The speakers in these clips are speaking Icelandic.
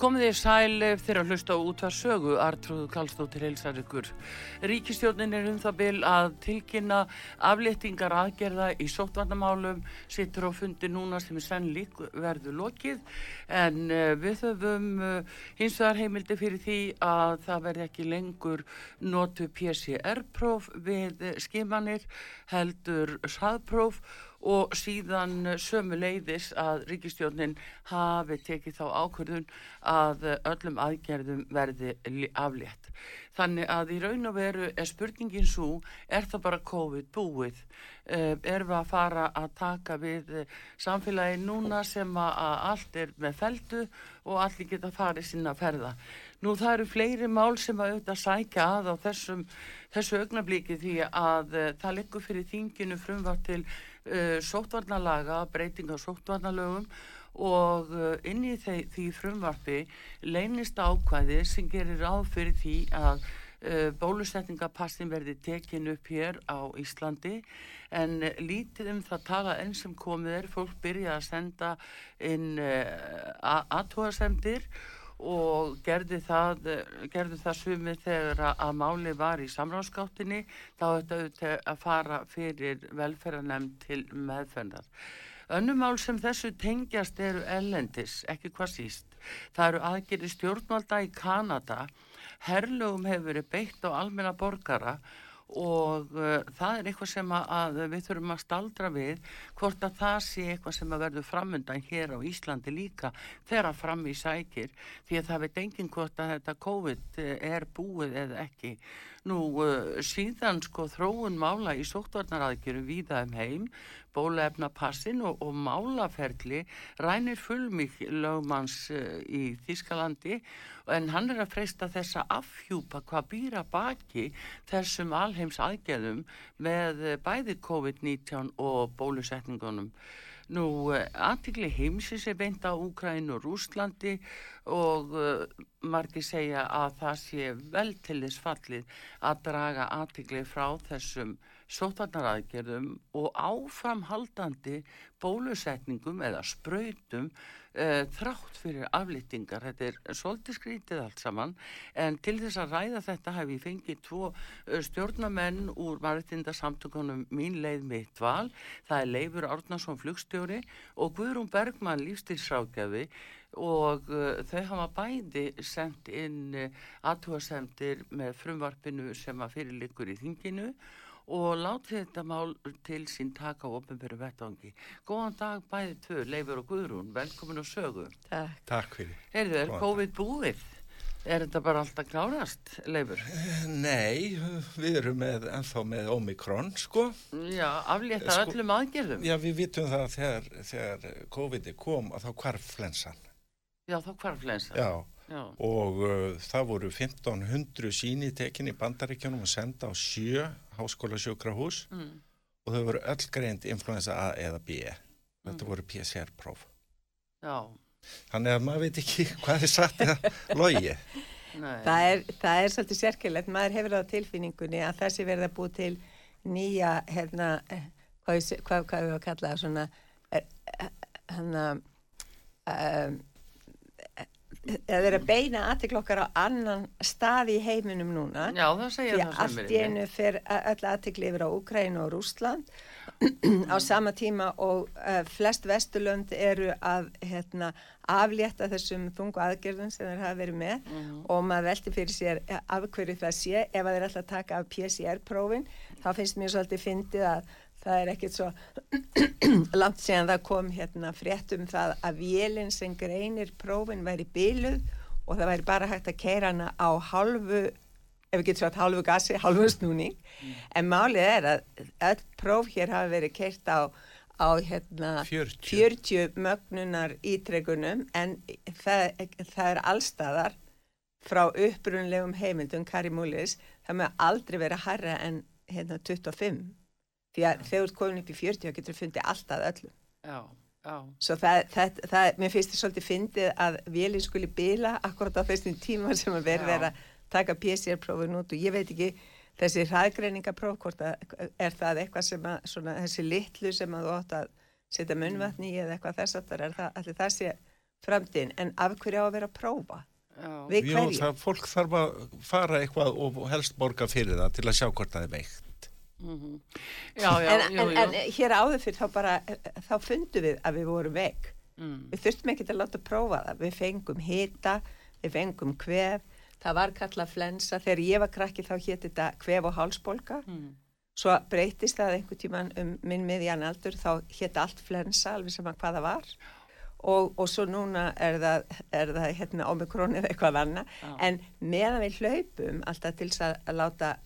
Komið þið sæl þegar að hlusta á útvarsögu, Artrúðu Kallstóttir heilsar ykkur. Ríkistjónin er um það byl að tilkynna afléttingar aðgerða í sóttvarnamálum, sittur á fundi núna sem er senn lík verðu lokið, en uh, við höfum uh, hins vegar heimildi fyrir því að það verði ekki lengur notu PCR-próf við skimanir, heldur saðpróf og síðan sömu leiðis að ríkistjónin hafi tekið þá ákvörðun að öllum aðgerðum verði aflétt. Þannig að í raun og veru er spurningin svo, er það bara COVID búið? Er við að fara að taka við samfélagi núna sem að allt er með feldu og allir geta farið sinna ferða? Nú það eru fleiri mál sem að auðvitað sækja að á þessum, þessu augnablíki því að það liggur fyrir þinginu frumvart til uh, sóttvarnalaga, breyting á sóttvarnalögum og uh, inn í því, því frumvarfi leynist ákvæði sem gerir áð fyrir því að uh, bólusetningapassin verði tekin upp hér á Íslandi. En lítið um það tala enn sem komið er, fólk byrja að senda inn aðtóasemdir og gerði það, gerði það sumið þegar að máli var í samráðskáttinni þá þetta að fara fyrir velferðarnemn til meðferðar. Önnumál sem þessu tengjast eru ellendis, ekki hvað síst. Það eru aðgerið stjórnvalda í Kanada, herlugum hefur verið beitt á almenna borgara og uh, það er eitthvað sem að, að við þurfum að staldra við hvort að það sé eitthvað sem að verður framöndan hér á Íslandi líka þegar fram í sækir. Því að það veit enginn hvort að þetta COVID er búið eða ekki nú uh, síðan sko þróun mála í sóttvarnaraðgjöru víða um heim bólefnapassin og, og málaferli rænir fullmík lögmanns uh, í Þískalandi en hann er að freysta þessa afhjúpa hvað býra baki þessum alheims aðgerðum með bæði COVID-19 og bólusetningunum. Nú, aðtikli heimsins er beint á Úkræn og Rúslandi og uh, margir segja að það sé vel til þess fallið að draga aðtikli frá þessum sótarnaraðgerðum og áframhaldandi bólusetningum eða spröytum uh, þrátt fyrir aflýtingar. Þetta er svolítið skrítið allt saman en til þess að ræða þetta hef ég fengið tvo uh, stjórnamenn úr maritindasamtökunum mín leið mitt val. Það er Leifur Árnarsson flugstjóri og Guðrún Bergmann lífstilsrákjafi og uh, þau hafa bæði sendt inn uh, aðtúasemdir með frumvarpinu sem að fyrirlikur í þinginu og láti þetta mál til sín taka á ofnbjörðu vettvangi. Góðan dag bæði tvö, Leifur og Guðrún, velkomin og sögu. Takk. Takk fyrir. Heyrðu, er COVID búið? Er þetta bara alltaf klárast, Leifur? Nei, við erum með, ennþá með Omikron, sko. Já, aflétta sko, öllum aðgerðum. Já, við vitum það að þegar, þegar COVID kom að þá kvarf flensan. Já, þá kvarf flensan. Já. Já. og uh, það voru 1500 síni tekin í bandaríkjónum og senda á sjö háskóla sjókrahús mm. og þau voru öll greint influensa A eða B. Þetta mm. voru PCR-próf þannig að maður veit ekki hvað er satt eða logi. Það er, það er svolítið sérkjölegt maður hefur á tilfinningunni að þessi verða búið til nýja hérna, hvað, hvað, hvað við varum að kalla það svona hérna um, það er að beina aðtiklokkar á annan stað í heiminum núna. Já, það segja það sem er allt í einu fyrir öll aðtikli yfir á Ukræn og Rúsland á sama tíma og uh, flest vesturlönd eru að hérna, aflétta þessum þungu aðgerðum sem þeir hafa verið með. Og maður velti fyrir sér eh, af hverju það sé. Ef að þeir að taka af PCR-prófin þá finnst mér svolítið fyndið að það er ekkert svo langt síðan það kom hérna frétt um það að vélinn sem greinir prófin væri bíluð og það væri bara hægt að keira hana á halvu ef við getum sagt halvu gasi, halvu snúning. En málið er að öll próf hér hafa verið keirt á, á hérna 40. 40 mögnunar ítrekunum en það, það er allstaðar frá upprunlegum heimildum Kari Múlis, það með aldrei vera harra en hérna 25 því að þegar þú ert komin upp í 40 þá getur þú fundið alltaf öllum já, já, svo það, það, það, mér finnst þið svolítið fyndið að vélinn skuli bila akkurat á þessum tíma sem að verið Já. er að taka PCR-prófin út og ég veit ekki þessi hraðgreiningapróf hvort að er það eitthvað sem að svona, þessi litlu sem að þú átt að setja munnvatni í eða eitthvað þess aftar er það, allir það sé framtíðin? En af hverju á að vera að prófa? Já. það, fólk þarf að fara eitthvað og helst borga fyrir það til að sjá hvort það er veikt. Mhm. Já, já, en, jú, en, en hér áður fyrir þá bara þá fundum við að við vorum veik Mm. við þurftum ekki að láta prófa það við fengum hita, við fengum kvef það var kallað flensa þegar ég var krakki þá hétt þetta kvef og hálsbólka Mm. svo breytist það einhver tíman um minn miðjan aldur þá hétt allt flensa alveg sem að hvað það var og, og svo núna er það, er það hérna omikron eða eitthvað annað Já. en meðan við hlaupum alltaf til að láta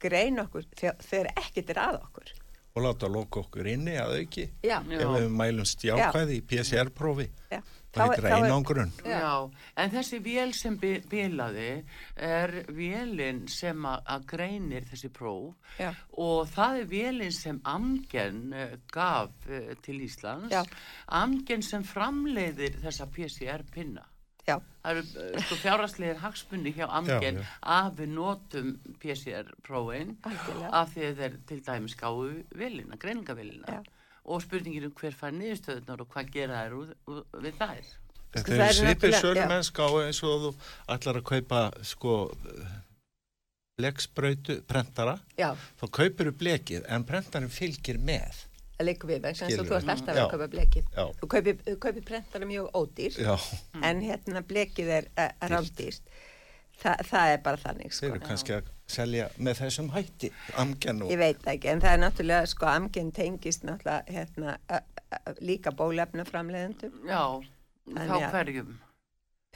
greina okkur þegar, ekkert er að okkur Og láta loka okkur inni að auki. já, Já. Ef við mælum stjákvæði í PCR-prófi, já. það heitir þá er- einangrun. Já, en þessi vél sem bi- bilaði er vélinn sem að greinir þessi próf Já. og það er vélinn sem Amgen uh, gaf uh, til Íslands. Já. Amgen sem framleiðir þessa PCR-pinna. Já, Það eru uh, sko fjáraslegir hagsmunni hjá Amgen að við notum PCR-prófin af því að þeir til dæmis gáu vélina, greiningavélina Já. og spurningir um hver fær niðurstöðunar og hvað gera þær við þær. Þetta það er svipið náttúrulega- sölumennsk á eins og þú ætlar að kaupa sko bleksbrautu prentara, já. Þá kaupir þú blekið en prentarinn fylgir með. Það leikur við þess að þú ert alltaf Já. að kaupa blekið. Já, þú kaupir, þú kaupir prentara mjög ódýr já, en hérna blekið er rándýrt. Þa, það er bara þannig þeir sko. eru kannski að selja með þessum hætti, amgen og ég veit ekki en það er náttúrulega sko amginn tengist náttúrulega hérna, uh, uh, líka bólefnaframleðendum Já, Þannig þá að- hverjum.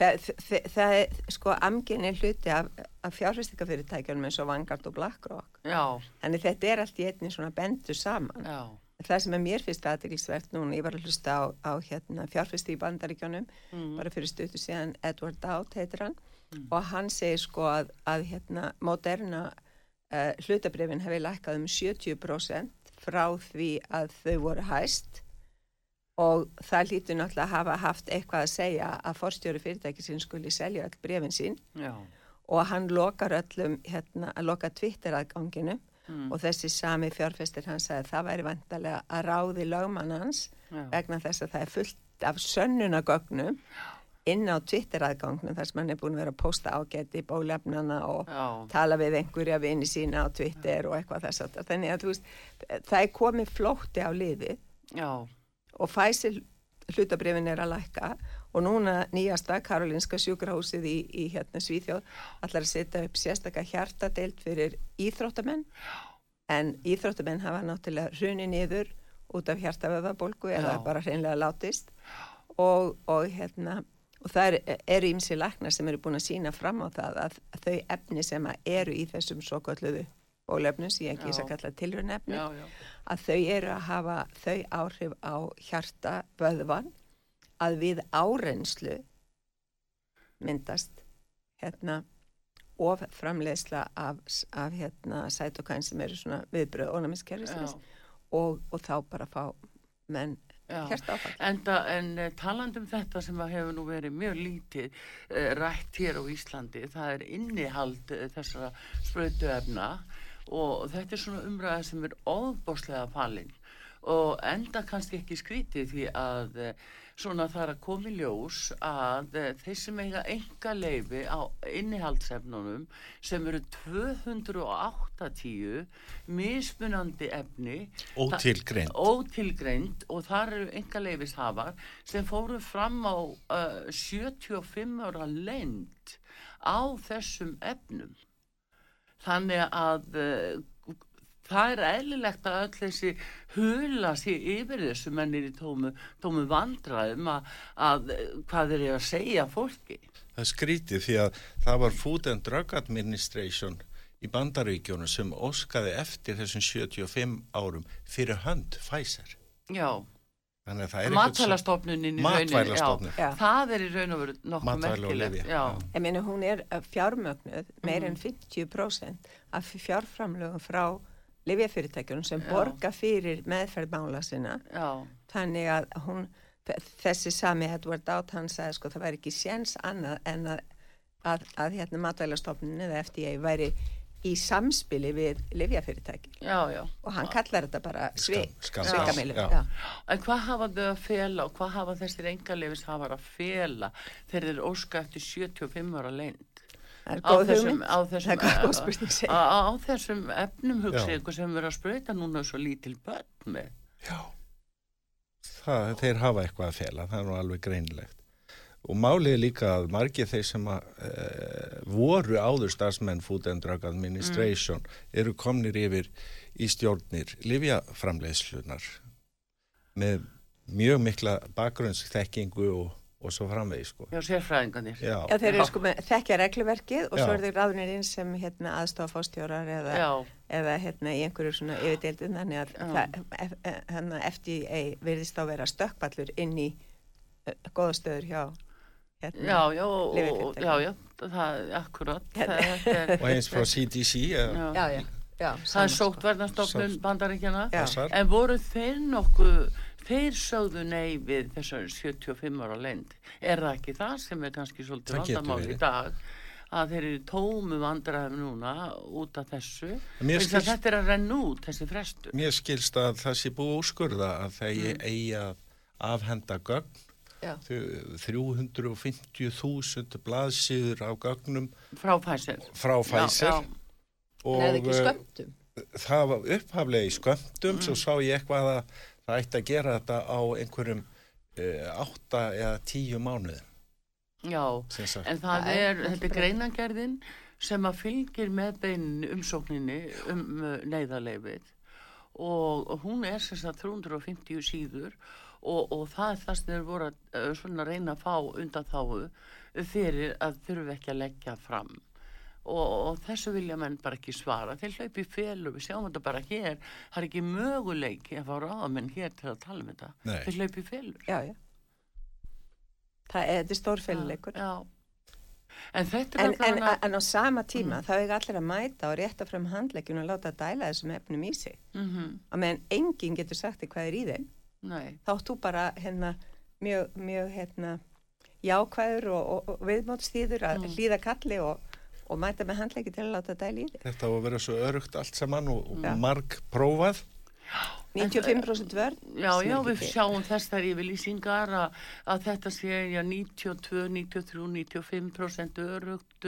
það, það, það er sko amginn er hluti af, af fjárfæstingafyrirtækjunum eins og Vanguard og BlackRock. Já, þannig þetta er allt í einni svona bendu saman. Já, það sem er mér fyrst aðeinsvært núna, ég var að hlusta á, á hérna, fjárfæsti í bandaríkjónum mm, bara fyrir stötu síðan Edward Dowd heitir hann. Og hann segir sko að, að hérna, moderna uh, hlutabrifin hefði lækkað um 70% frá því að þau voru hæst. Og það lítur náttúrulega að hafa haft eitthvað að segja að forstjóri fyrirtækisinn skuli selja öll brefin sín. Já, og hann lokar öllum, hérna, að loka Twitter aðganginu mm, og þessi sami fjárfestir sagði að það væri vantarlega að ráði lögmann hans já, vegna þess að það er fullt af sönnunagögnum inn á Twitter aðgangnum þar sem hann er búin að vera að posta ágæti bólefnana og já, tala við einhverja vini sína á Twitter og eitthvað þess að þannig að þú veist, það er komið flótti á liði já, og Pfizer hlutabrifin er að lækka og núna nýjasta Karolinska sjúkrahúsið í, í hérna Svíþjóð allar að setja upp sérstaka hjartadeild fyrir íþróttamenn. En íþróttamenn hafa náttúrulega hruni niður út af hjartavöðabólgu eða bara hreinlega látist. Og, og hérna og það er- eru ímsi læknar sem eru búin að sína fram á það að, að þau efni sem eru í þessum svo kalluðu bólefnum sem ég ekki Já. að kalla tilrunefni já, já, að þau eru að hafa þau áhrif á hjarta vöðvan að við árenslu myndast hérna of framleiðsla af, af hérna sætokæn sem eru svona viðbröð ónæmiskerfisins og, og þá bara fá menn áfall. Enda, en uh, talandi um þetta sem hefur nú verið mjög lítið uh, rætt hér á Íslandi, það er innihald uh, þessara sprautuefna og þetta er svona umræða sem er óbáslega falinn og enda kannski ekki skrítið því að svona þar að komi ljós að uh, þeir sem eiga enga leifi á innihaldsefnunum sem eru 280 mismunandi efni Ótilgreind. ótilgreind og þar eru enga leifishafar sem fóru fram á uh, 75 ára lengd á þessum efnum þannig að uh, það er eðlilegt að öll þessi hula sér yfir þessu mennir í tómu, tómu vandraðum að, að hvað er ég að segja fólki Það skrítið því að það var Food and Drug Administration í bandaríkjónu sem óskaði eftir þessum 75 árum fyrir hönd Pfizer. já, Þannig að það er eitthvað sem- matvælastofnunin í rauninni, Matvælastofnun. já, Já. það er í raun og veru nokkuð merkilegt. Ég meina hún er fjármögnuð meir en 50% af fjárframlögum frá livjafyrirtækjunum sem Já. borga fyrir meðferðmála sinna. já, Þannig að hún, þessi sami Edward Out, hann sagði sko það væri ekki séns annað en að, að, að hérna matvælastofnun eða FDA væri í samspili við livjafyrirtæki já, já og hann kallar þetta bara svik. Já. En hvað hafa þau að fela og hvað hafa þessir engalefis hafa að fela þegar þeir óska eftir 75 ára leynd? Á þessum, hugmynd. á þessum, á, á, á þessum efnum hugsi Já. ykkur sem verður að sprauta núna svo lítil börn með. Já, það, þeir hafa eitthvað að fela, það er nú alveg greinilegt. Og málið er líka að margir þeir sem að, e, voru áður starfsmenn Food and Drug Administration eru komnir yfir í stjórnir livjaframleiðslunar með mjög mikla bakgrunnsþekkingu og, og svo framvegi sko. Já, sérfræðingarnir. Já, Já, þeir eru sko með þekkja regluverkið og Já. svo eru þeir ráðnir inn sem hérna, aðstofafástjórar eða, eða hérna, í einhverju svona yfirdeildin þannig að það, ef- hérna, FDA virðist þá vera stökkballur inn í uh, góða stöður hjá hérna, já, já, og, Lyfjafyrirtæki. já, já, það er akkurat. Hérna. Það, og eins frá CDC eða já. já, já, já, Það er sóttverðnastofnun Sátt- bandaríkjana. En voru þeir nokkuð, þeir sögðu nei við þessar 75 ára leynd. Er það ekki það sem er kannski svolítið vandamál í dag? Að þeir eru tómu vandræðum núna út af þessu. Skilst- Þetta er að renna út, þessi frestur. Mér skilst að það sé búið úrskurða að þeir mm. eigi að afhenda gögn Já. þau- 350.000 blaðsýður á gögnum Frá Pfizer. frá Pfizer Já, og Nei, ekki eh, það var upphaflega í skömmtum Mm. svo sá ég eitthvað að það ætti að gera þetta á einhverjum uh, átta eða tíu mánuð já. En það Það er er, þetta er greinagerðin sem að fylgir með beinin umsókninni um uh, neyðarleifið og, og hún er sem sagt 350 síður og, og það er það sem þeir voru að uh, svona reyna að fá undan þáu fyrir að þurfi ekki að leggja fram og, og þessu vilja menn bara ekki svara. Þeir hlaupi félu, við sjáum þetta bara hér. Það er ekki möguleiki að fá ráðamenn hér til að tala um þetta. Nei. þeir hlaupi félu Já, já. Það er, þetta er stórféluleikur Já. En þetta er En, en, allavega- en á sama tíma þá er allir að mæta og rétta fram handlegjum og láta dæla þessum efnum í sig. Mhm, og meðan enginn getur sagt hvað er í þeim. Nei, þá þú bara hérna mjög, mjög hérna jákvæður og, og, og viðmótstíður að Mm. hlýða kalli og, og mæta með handleggi til að láta dæla í þig Þetta á að vera svo örugt allt saman og, og Já. marg prófað 95% vörn já, já, við sjáum þessar yfirlýsingar að, að þetta sé já, 92, 93, 95% örugt,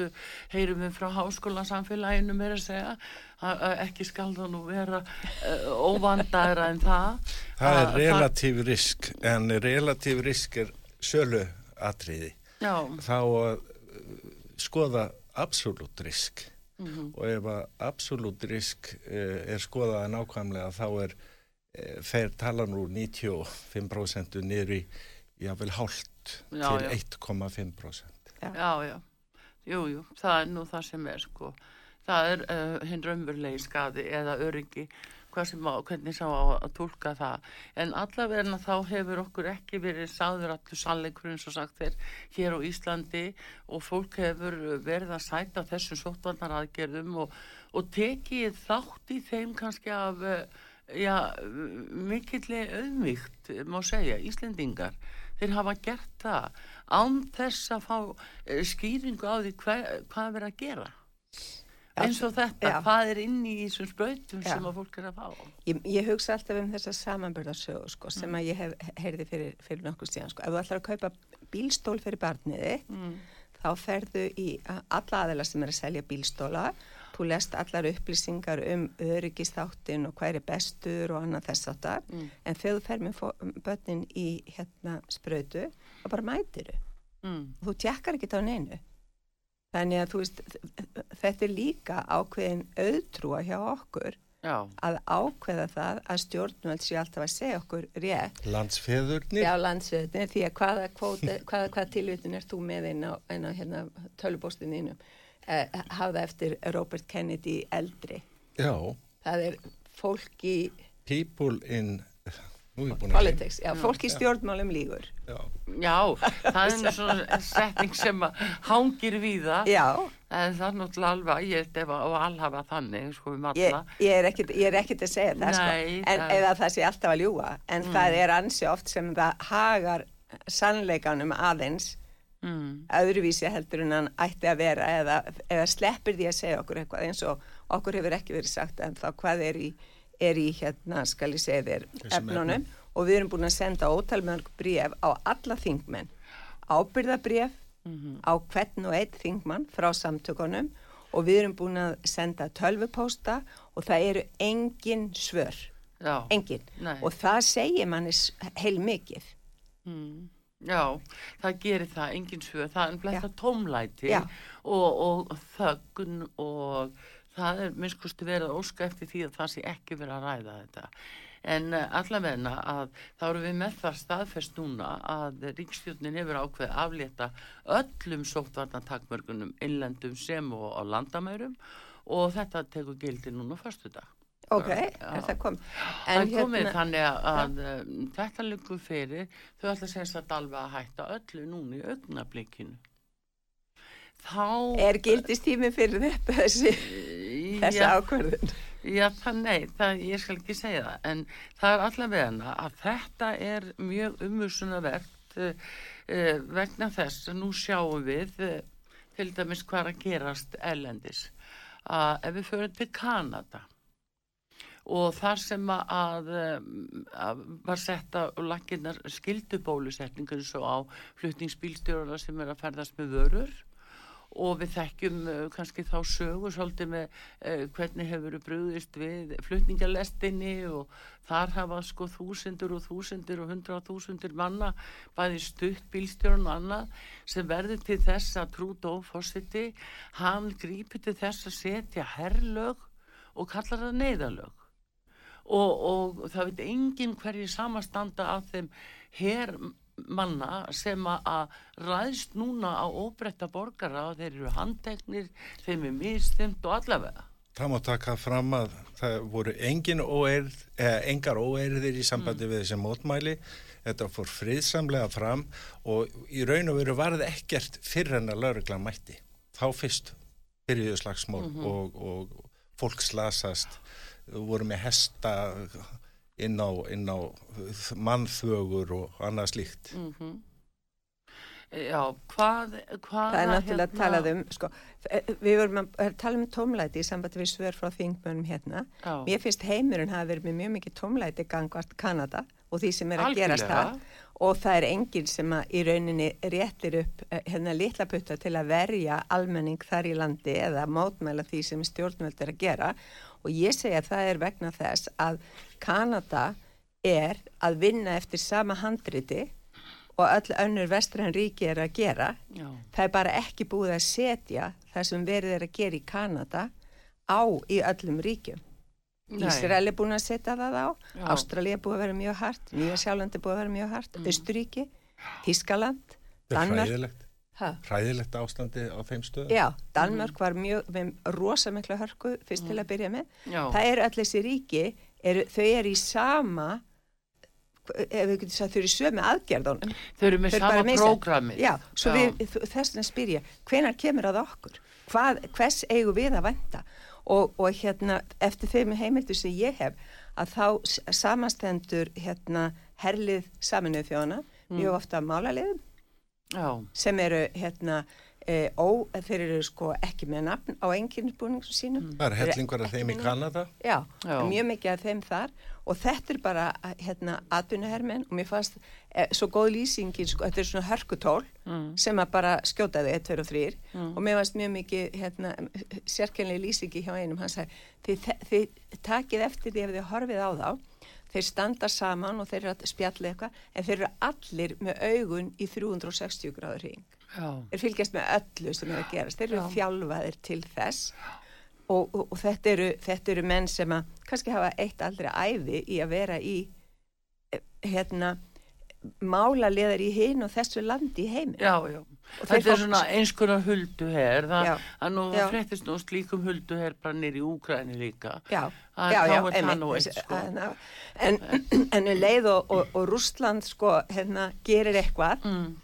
heyrum við frá háskólasamfélaginu meira að segja, að, að ekki skal það nú vera uh, óvandaðra en það. Það er relatív risk en relatív risk er sölu atriði Já, þá að uh, skoða absolutt risk. Mhm, og ef að absolutt risk uh, er skoðað nákvæmlega þá er uh, þeir tala nú 95% niður í jável hálft Já, til já. 1,5% já, já, jú, jú, það er nú það sem er, sko. Það er uh, hinn raunverulegi skadi eða öryggi, hvað sem á, hvernig sá á að tólka það. En allavegna þá hefur okkur ekki verið sáður allur sannleikur eins og sagt þeir hér á Íslandi og fólk hefur verið að sæta þessum sóttvarnar aðgerðum og, og tekið þátt í þeim kannski af uh, já, mikilli auðmygt, má segja, Íslendingar. Þeir hafa gert það án þess að fá uh, skýringu á því hver, hvað er verið að gera eins og þetta, Já. hvað er inn í þessum sprautum Já. sem að fólk er að fá Ég, ég hugsa alltaf um þessa samanbörðarsögu sko, sem að ég hef heyrði fyrir, fyrir nokkuð síðan. Sko. Ef þú ætlar að kaupa bílstól fyrir barniði, mm. þá ferðu í alla aðeila sem er að selja bílstóla. Þú lest allar upplýsingar um öryggistáttin og hvað er bestur og annað þess áttar. Mm. En þegar þú fer með börnin í hérna sprautu, þá bara mætir þau. Mm. Þú tjekkar ekki á neinu. Þannig að þú veist, þetta er líka ákveðin auðtrúa hjá okkur Já, að ákveða það að stjórnvöld sé alltaf að segja okkur rétt. Landsfeðurnir, á landsveðinu því að hvaða, kvóta, hvaða, hvaða tilvitin er þú með inn á, inn á hérna, tölubóstinu þínum? Eh, hafa eftir Robert Kennedy eldri. Já, það er fólk í people in, politics, já, fólk í stjórnmálum lígur Já, já, það er svona setning sem að hangir við það já, en það er náttúrulega alveg, ég held ef að alhafa þannig, sko við ég, matla ég, er ég er ekkit að segja það sko, Nei, en, það- eða það sé alltaf að ljúa en það er ansi oft sem það hagar sannleikanum aðeins mm. öðruvísi heldur en hann ætti að vera eða, eða sleppir því að segja okkur eitthvað eins og okkur hefur ekki verið sagt en þá hvað er í, er í hérna skal ég segja þér efnunum? efnum. Og við erum búin að senda ótalmörg bréf á alla þingmenn. Ábyrðabréf á hvern og einn þingmann frá samtökunum. Og við erum búin að senda tölvupósta og það eru engin svör. Já, engin. Nei. og það segir manni heil mikið mm. já, það gerir það engin svör, það er bletta tómlæti Já. og, og þöggun og það er minnskustu verið að óska eftir því að það sé ekki verið að ræða þetta en uh, allavegna að þá erum við með það staðfest núna að ríkstjórnin hefur ákveð aflétta öllum sóttvarnatakmörgunum innlendum sem og á landamærum og þetta tekur gildi núna fyrstu dag ok, er það kom Það er komið þannig að, að um, þetta liggur fyrir, þau ætla að segja að alveg að hætta öllu núna í augnablikinu. Þá... er gildistími fyrir þetta þessi, þessi já, ákverðin já, það nei, það, ég skal ekki segja það, en það er allavega að þetta er mjög umhersunavert uh, uh, vegna þess að nú sjáum við uh, til dæmis hvað að gerast ellendis. Að ef við förum til Kanada og þar sem að, að, var sett á lakinnar skildubólusetningur svo á flutningsbílstjórna sem er að ferðast með vörur og við þekkjum uh, kannski þá sögu svolítið með uh, hvernig hefur brúðist við flutningalestinni og þar hafa sko þúsundur og þúsundur og hundra þúsundur manna bæði stutt bílstjórn og annað sem verður til þess að Trudeau fórsiti hann grípur til þess að setja herrlög og kallar það neyðalög og, og það veit enginn hverju samastanda af þeim hermanna sem að- ræðst núna á óbreytta borgara og þeir eru handteknir, þeim er mistimt og allavega. það má taka fram að það voru engin óeirð, eða engar óeirðir í sambandi við þessi mótmæli. Þetta fór friðsamlega fram og í raun og veru varð ekkert fyrir en að lauruglan mætti. Þá fyrst byrjuðu slagsmál og, og fólk slasast, voru með hesta inn á, inn á mannþögur og annað slíkt. Mm Já, hvað, hvað það er náttúrulega talað um sko, við vorum að tala um tómlæti í sambandi við svör frá þingmönum hérna Já. mér finnst heimurinn hafa verið með mjög mikið tómlæti gangvart Kanada og því sem er að gerast Algjörlega. það og það er enginn sem að í rauninni réttir upp eh, hérna litla putta til að verja almenning þar í landi eða mótmæla því sem stjórnvöld er að gera og ég segja að það er vegna þess að Kanada er að vinna eftir sama handriti og öll önnur vestræn ríki er að gera Já, það er bara ekki búið að setja það sem verið er að gera í Kanada á í öllum ríkjum. Nei. Ísrael er búin að setja það á, Já. Ástralja er búið að vera mjög hart, Nýja Sjálland er búið að vera mjög hart, Mm. Östuríki, er Danmörk. Hræðilegt, Ha, hræðilegt ástandi á þeim stöðum. já, Danmörk var mjög, með rosa mikla hörku fyrst til að byrja með. já, Það eru allir þessi ríki, eru, þau eru í sama, ef við getum sagt, þau eru í sömu aðgerðunum. þau eru með Þau eru sama misjafn. prógrami. Já, svo við þess að spyrja, hvenar kemur að okkur? Hvað, hvers eigum við að venda? Og, og hérna, eftir þeim heimildur sem ég hef, að þá s- samastendur hérna herlið saminuð þjóna, mjög ofta málaliðum, Já, sem eru hérna e, ó, þeir eru sko ekki með nafn á enginninsbúningum sínum. Það er hellingur af þeim í. Kanada. Já, Já. mjög mikið af þeim þar og þetta er bara hérna atvinnuhermenn og mér fannst e, svo góð lýsingin, sko, þetta er svona hörkutól sem að bara skjótaði 1, 2 og 3 og mér fannst mjög mikið hérna, sérkennlega lýsingi hjá einum, hann sagði þið, þið takið eftir því ef þið horfið á þá. Þeir standa saman og þeir eru að spjalla eitthvað en þeir eru allir með augun í 360 gráður hring. Já, þeir fylgjast með öllu sem er að gerast. Þeir eru þjálfaðir til þess og, og, og þetta, eru, þetta eru menn sem að kannski hafa eitt aldrei æfi í að vera í eh, hérna mála leðar í hinn og þessu landi í heiminn já, já. Þetta er fá- svona eins konar hulduher, það Já. að nú fréttist nú slíkum hulduher bara nýri í Úkræni líka. Já, Að já, þá já, það þessi- sko. en, en um leið og, og, og Rústland sko, hérna, gerir eitthvað Mm.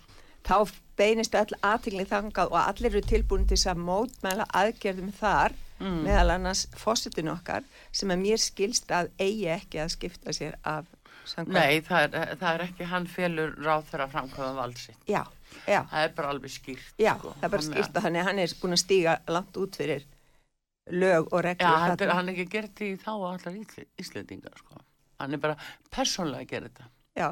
þá beinist öll aðtingli þangað og allir eru tilbúin til að mótmæla aðgerðum þar Mm. meðal annars fósitin okkar sem að mér skilst að eigi ekki að skipta sér af samkvæmt. Nei, það er, það er ekki hann félur ráð þeirra framkvæða valdsitt. Já, já, Það er bara alveg skýrt. já, sko. það er bara skýrt að hann er, hann er búin að stíga langt út fyrir lög og Já, reglur. hann er, hann er ekki gert í þá allar Ísli- Íslendingar, sko. Hann er bara persónlega að gera þetta. Já,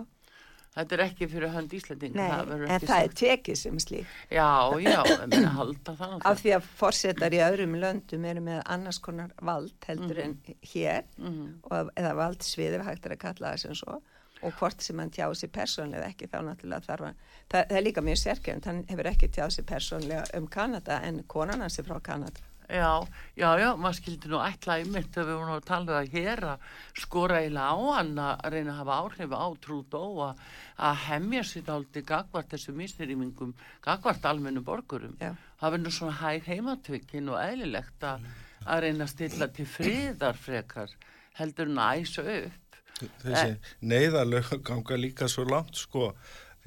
Þetta er ekki fyrir hönd Íslendingar. nei, en það er tekið sem slík. Já, já, meina halda það. Af því að fórsetar í öðrum löndum eru með annars konar vald heldur Mhm. en hér Mhm. og, eða valdsviði hægt er að kalla það sem svo og hvort sem hann tjáði sér persónlega ekki þá náttúrulega þarf hann það, það er líka mjög sérkjönd, hann hefur ekki tjáði sér persónlega um Kanada en konan hans er frá Kanada Já, já, já, maður skildi nú ætla í mitt að við vorum að tala um það hér að skora á hann að reyna að hafa áhrif á Trúdó að, að hemja sér áldi gagvart þessu misnýrýmingum, gagvart almennu borgurum. Já. Það verður svona hæg heimatvökin og eðlilegt að, að reyna að stilla til friðar frekar heldur en að æsa upp. Þessi neyðalög ganga líka svo langt sko.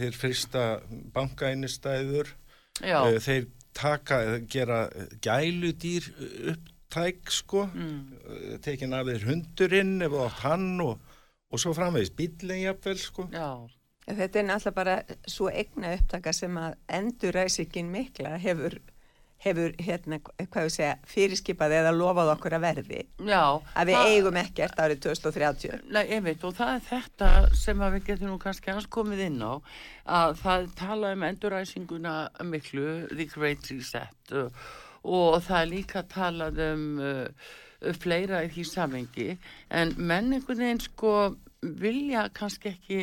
Þeir frista bankainistæður, Já, uh, þeir taka, gera gæludýr upptæk sko. mm, Uh, tekin af þeir hundurinn átt hann og, og svo framvegis bíllinn jafnvel sko. já, Þetta er náttúrulega bara svo egna upptaka sem að enduræsikinn mikla hefur, hefur hérna, hvað við segja, fyrirskipað eða lofað okkur að verði já. að við eigum ekkert árið 2030 Nei, ég veit, og það er þetta sem við getum nú kannski hans komið inn á að það tala um enduræsinguna miklu, the great reset og það er líka talað um uh, fleira í því samengi en menningun einn sko vilja kannski ekki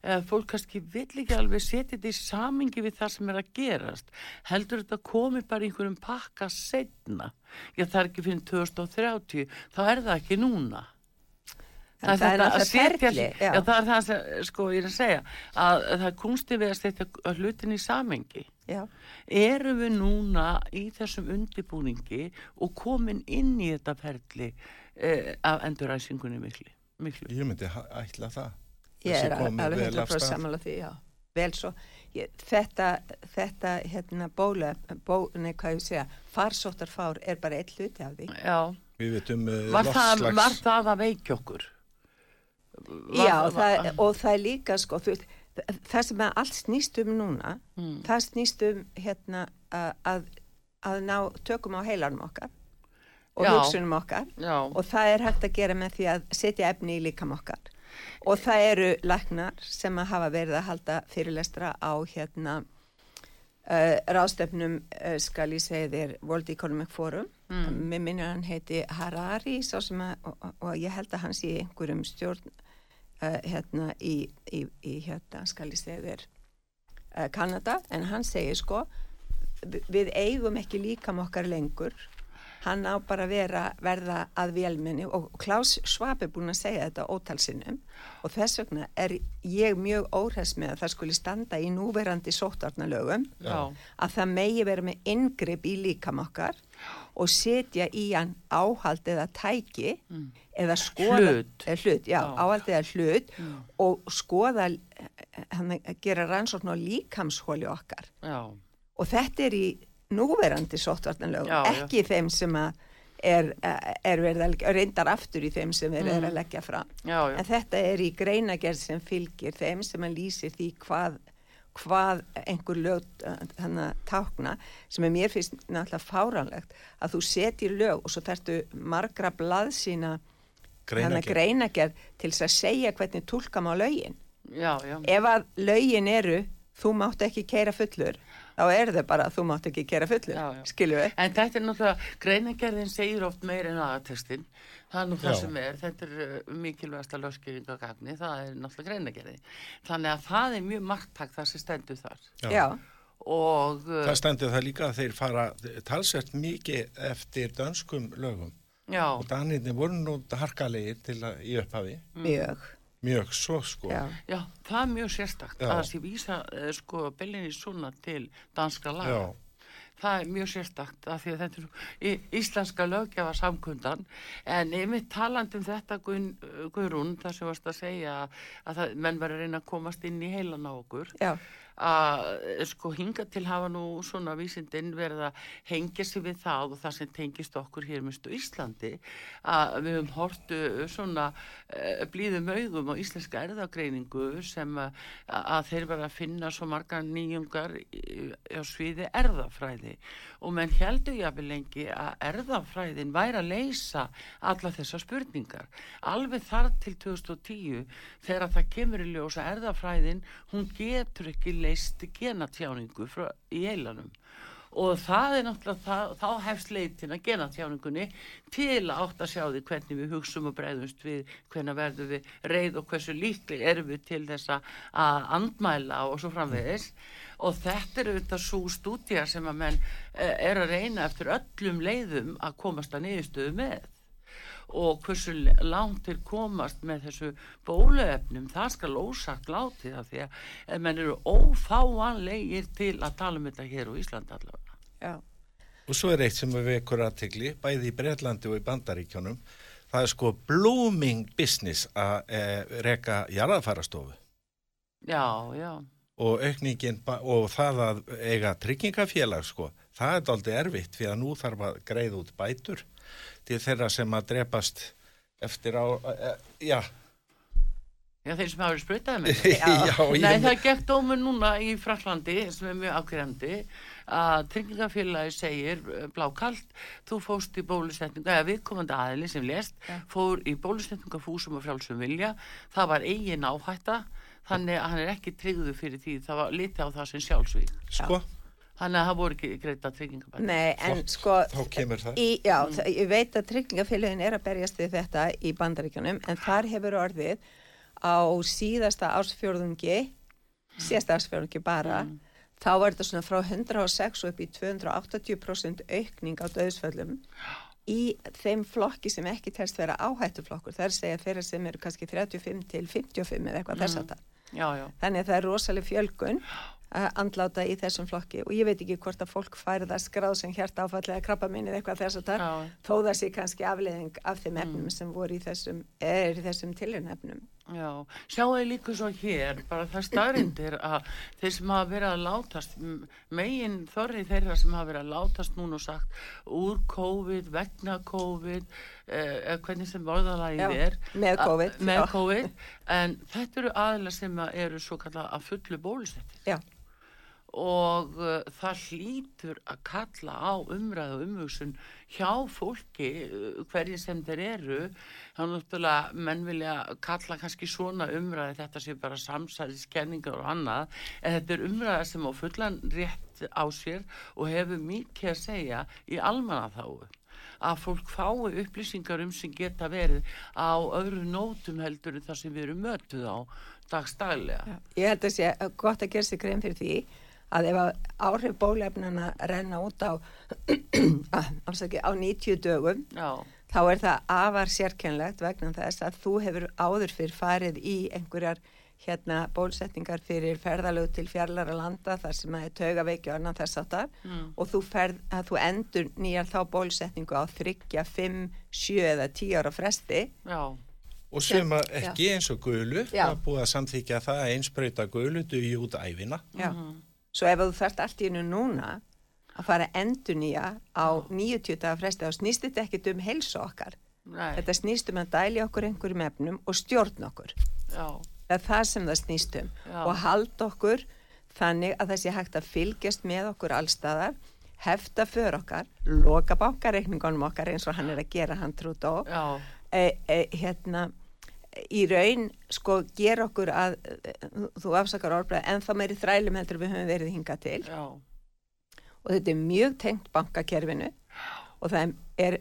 eða fólk kannski vill ekki alveg setja þetta í samingi við það sem er að gerast heldur þetta komi bara einhverjum pakka setna já það er ekki fyrir 2030 þá er það ekki núna En það er þetta að setja já. já. það er það sem sko ég er að segja að, að það er kunsti við að setja hlutin í samengi Já, erum við núna í þessum undibúningi og komin inn í þetta ferli eh, af enduræsingunni miklu, miklu. Ég myndi ætla það. Ég er alveg vel af 100% stað. sammála því, já. Vel svo, ég, þetta, þetta, hérna, bóla, bó, nei, hvað ég segja, farsóttarfár er bara eitt hluti af því. Já, Við veitum uh, var það, var það að veikja okkur? Var, Já, það, og það er líka, sko, þú það- sem að allt snýst um núna, Mm. það snýst um, hérna, að, að, að ná tökum á heilanum okkar og Já. hugsunum okkar Já, og það er hægt að gera með því að setja efni í líkam okkar og það eru læknar sem að hafa verið að halda fyrirlestra á hérna uh, ráðstöfnum uh, skal ég segja þér World Economic Forum. Mm. mér minnir hann heiti Harari að, og, og, ég held að hann sé einhverjum stjórn uh, hérna í, í, í hérna skal ég segja þér Kanada. En hann segir sko vi- við eigum ekki líkam okkar lengur hann á bara að vera verða að vélminni og Klaus Schwab er búin að segja þetta ótalsinnum og þess vegna er ég mjög óhress með að það skuli standa í núverandi sóttvarnalögum já, að það megi vera með inngrip í líkam okkar og setja í hann áhald eða tæki eða skoða Hlut. eða hlut, já, Já. áhald eða hlut og skoða hann að gera rannsókn á líkamshóli okkar. Já, og þetta er í núverandi sóttvarnalögum, Já, já. ekki í þeim sem að er, er verið að reyndar aftur í þeim sem verið er að leggja fram já, já. en þetta er í greinagerð sem fylgir þeim sem að lýsir því hvað hvað einhver lög þannig að tákna sem er mér finnst náttúrulega fáranlegt að þú setjir lög og svo þarftu margra blaðsína þannig að greinagerð til þess að segja hvernig tólka má lögin já, já. ef að lögin eru þú mátt ekki keira fullur þá er þau bara að þú mátt ekki keira fullur skilju við. En þetta er náttúrulega greinagerðin segir oft meir en aðatestin það er nú það Já. sem er, þetta er uh, mikilvægasta löskjöring á gagni, það er náttúrulega greinagerði, þannig að það er mjög margtak það sem stendur þar. Já, Já. Og, uh, það stendur það líka að þeir fara talsvert mikið eftir dönskum lögum. Já. og danirni voru nú harkalegir til að í upphafi. Mjög Mjög svo sko. Já, Já það er mjög sérstakt að það sé vísa uh, sko bellinni svona til danska laga. Já. Það er mjög sérstakt af því að þetta er íslenska löggefa samkundan en yfir talandum þetta Guðrún þar sem varst að segja að það, menn verður að reyna að komast inn í heilan á okkur. Já að sko hinga til hafa nú svona vísindin verið að hengja sig við það og það sem tengist okkur hér mestu Íslandi að við höfum hortu svona e, blíðum augum á íslenska erðagreiningu sem að, að þeir verða að finna svo marga nýjungar á sviði erðafræði og menn heldur jáfnvel lengi að erðafræðin væri að leysa alla þessar spurningar. Alveg þar til 2010 þegar það kemur í ljósa erðafræðin hún getur ekki leysað leist genatjáningu frá, í heilanum. Og það er náttúrulega það, þá hefst leitin að genatjáningunni til að átt að sjá því hvernig við hugsum og breyðumst við hvernig verðum við reyð og hversu líkli erum við til þess að andmæla og svo framvegis. Og þetta er auðvitað svo stúdja sem að menn eh, er að reyna eftir öllum leiðum að komast að niðurstöðu með og hversu langt til komast með þessu bóluefnum það skal ósagt látið af því að menn eru ófáanlegir til að tala um þetta hér á Íslanda allavega. Já. Og svo er eitt sem við vekur aðtegli, bæði í Breitlandi og í Bandaríkjónum, það er sko blooming business að e, reka jarðafærastofu. Já, já. Og aukningin, og það að eiga tryggingafélag sko, það er aldrei erfitt fyrir að nú þarf að greið út bætur til þeirra sem að drepast eftir á, uh, já Já, þeir sem hafa verið spröytaði með þetta. Nei, það er gegn dómur núna í Fraklandi sem er mjög ákveðandi að tryggingafélagi segir eh, blákallt, þú fóst í bólusetningu, eða viðkomandi aðili sem lest, ja. fór í bólusetningafúsum og frjálsum vilja, það var eigin áhætta, þannig að hann er ekki tryggðu fyrir því, það var litið á það sem sjálfsvík. Sko? Þannig að það voru ekki greita tryggingabæð. Nei, en Flott, sko... Þá kemur það. Í, já, mm. það, ég veit að tryggingafélagin er að berjast við þetta í bandaríkjunum, en þar hefur orðið á síðasta ársfjörðungi, síðasta ársfjörðungi bara, mm. þá var þetta svona frá 106 upp í 280% aukning á döðsföllum í þeim flokki sem ekki telst vera áhættuflokkur. Það er að segja þeirra sem eru kannski 35 til 55 eða eitthvað mm. þess að það. Já, já. Þannig að það er rosalega fjölgun andláta í þessum flokki og ég veit ekki hvort að fólk færi það skráð sem hjart áfallega krabba minnið eitthvað þess að það þó það sé kannski afleðing af þeim efnum mm. sem voru í þessum, er í þessum tilhörnefnum. Já, sjáu þið líka svo hér, bara það staðrindir að þeir sem hafa verið að látast, megin þorri þeirra sem hafa verið að látast núna og sagt úr COVID, vegna COVID, eh, hvernig sem vorðalagið er. Með COVID. Með COVID, en þetta eru aðla sem eru svo kalla að fullu bólusettir. Já og uh, það hlýtur að kalla á umræðu og umhugsun hjá fólki uh, hverji sem þeir eru. Þá náttúrulega menn vilja kalla kannski svona umræði þetta sé bara samsæðiskenningar og annað en þetta er umræða sem á fullan rétt á sér og hefur mikið að segja í almannaþáu að fólk fái upplýsingar um sem geta verið á öðru nótum heldur en það sem við erum mötuð á dagstælega. Ég held að sé gott að gera sig grein fyrir því að ef áhrif bólefnana renna út á, afsaki, á 90 dögum Já. þá er það afar sérkennlegt vegna þess að þú hefur áður fyrir farið í einhverjar hérna bólsetningar fyrir ferðalög til fjarlara landa þar sem að er taugaveiki og annan þess aftar mm. og þú, ferð, þú endur nýjar þá bólsetningu á þryggja, fimm, sjö eða tíu ára fresti Já. og sem að ekki eins og gulu það búið að samþykja það að einspröyta gulu duði út æfina Já mm -hmm. Svo ef þú þarft allt í hennu núna að fara endur nýja á 90 dagar fresti þá snýst þetta ekkit um helsa okkar. Nei. Þetta snýst um að dæli okkur einhverjum efnum og stjórn okkur. Já. Það er það sem það snýst um Já. og halda okkur þannig að það sé hægt að fylgjast með okkur allstaðar, hefta för okkar, loka bankareikningunum okkar eins og hann er að gera hann trútt á, e, e, hérna, í raun sko gera okkur að, þú afsakar orðbreið, en þá meiri þrælum heldur við höfum verið hingað til. Já, og þetta er mjög tengt bankakerfinu. Og það er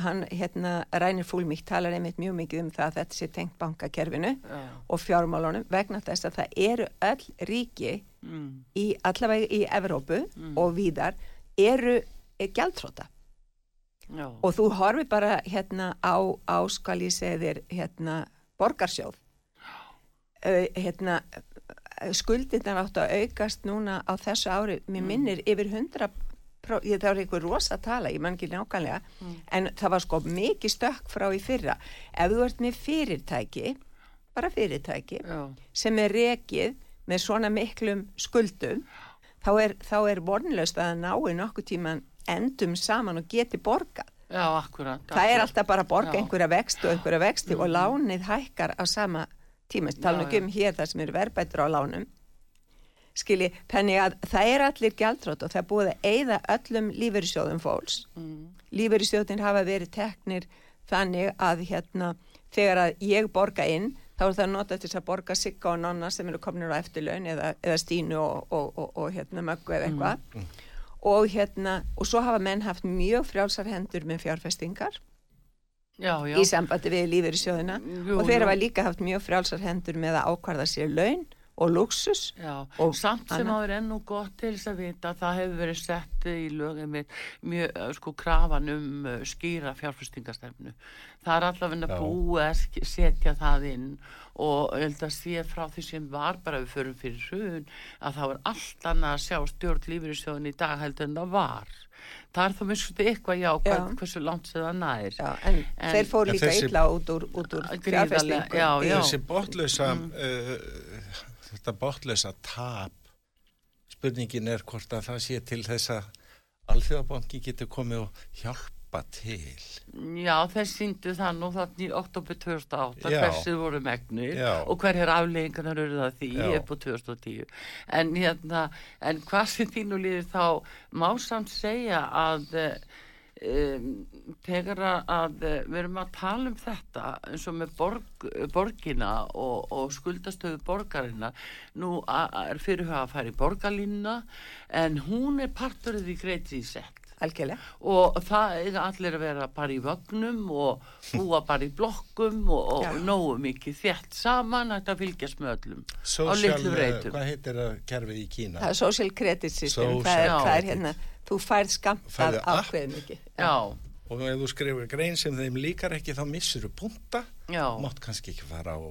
hann hérna Rænir Fúlmík talar einmitt mjög mikið um það að þetta sé tengt bankakerfinu já. og fjármálunum vegna þess að það eru öll ríki Mm, í allavega í Evrópu og víðar eru gjaldtróta já. og þú horfi bara hérna á, á skal ég segja þér hérna borgarsjóð. Uh, hérna skuldinnar áttu að aukast núna á þessu ári, mér minnir yfir 100 pró- ég, það var einhver rosa tala, ég man ekki nákvæmlega en það var sko mikið stökk frá í fyrra. Ef þú ert með fyrirtæki bara fyrirtæki já. sem er rekið með svona miklum skuldum þá er, er vonlaust að það nái nokkuð tíman endum saman og geti borgað. Já, akkurat. það er alltaf bara að borga Já. einhverja vexti og einhverja vexti og lánið hækkar á sama tíma, ekki um hér það sem eru verðbættur á lánum. Skilji, þannig að það er allir gjaldrótt og það búið að eyða öllum lífeyrissjóðum fólks. Mm. lífeyrissjóðin hafa verið teknir þannig að hérna þegar að ég borga inn þá er það notað til að borga sigga og nonna sem eru komnir á eftirlaun eða, eða stínu og, og, og, og hérna möggu eða eitthvað og hérna og svo hafa menn haft mjög frjálsar hendur með fjárfestingar Já, já. í sambandi við lífeyrissjóðina. Jú, og þeir hafa líka haft mjög frjálsar hendur með að ákvarða sér laun og luxus Já, og samt sem áður ennú gott til þess að vita að það hefur verið sett í lögum með mjög, sko, krafan um skýra fjárfestingastefnu. Það er allavega búið að setja það inn og ég held að sé frá því sem var bara við förum fyrir hrun að það var allt annað að sjá stjórn lífeyrissjóðin í dag heldur en það var. Það er þá minnst eitthvað já, Já. hversu langt sem það. Já, en, En- þeir fóru líka illa út úr, út úr Gríðarlega, fjárfestingu já, já. þessi botlösa uh, þetta botlösa tap spurningin er hvort að það sé til þess að alþjóðabanki getur komið og hjálpa til Já, þeir síndu það nú þannig í oktober 2008 Já. hversu voru megnir Já. og hverjar afleggingarnar eru það því upp á 2010 en hérna, en hvað sem þínu líður þá má samt segja að um, þegar að, að eh, við erum að tala um þetta eins og með borg, borgina og, og skuldastöðu borgarina nú er fyrirhuga að fara í borgarlínuna en hún er partur af því greitri sett algjörlega. Og það eiga allir að vera bara í vögnum og búa bara í blokkum og, Já. og nógu mikið þétt saman að þetta fylgjast með öllum á Social, litlu eh, breytum hvað heitir það kerfið í Kína? Það er social credit system. Social það, er, það er hérna, þú færð skamtað ákveðið mikið. Já, og ef þú skrifur grein sem þeim líkar ekki þá missur þú punta. Já, mátt kannski ekki fara á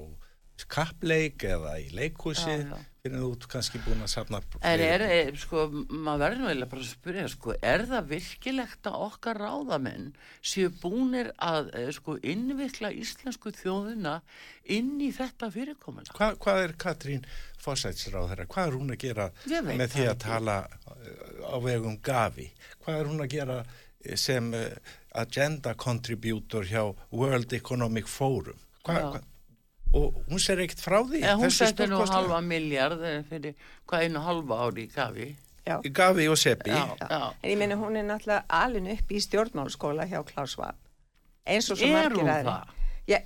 kappleik eða í leikhúsi fyrir þú kannski búin að safna en er, er sko, maður verður nú eiginlega bara að spyrja sko, er það virkilegt að okkar ráðamenn séu búnir að eh, sko, innvikla íslensku þjóðina inn í þetta fyrirkomuna Hva, hvað er Katrín Fossætsráð þeirra? Hvað er hún að gera með því að tala uh, á vegum Gavi? Hvað er hún að gera eh, sem agenda contributor hjá World Economic Forum? Hva, Já. Og hún ser ekkert frá því. en hún setti nú halva miljard eh, fyrir hvað einu halva ári í gafi já. Gavi og Seppi. en ég meina hún er náttúrulega alin upp í stjórnmálskóla hjá Klaus Schwab eins og svo Er margir það? Já,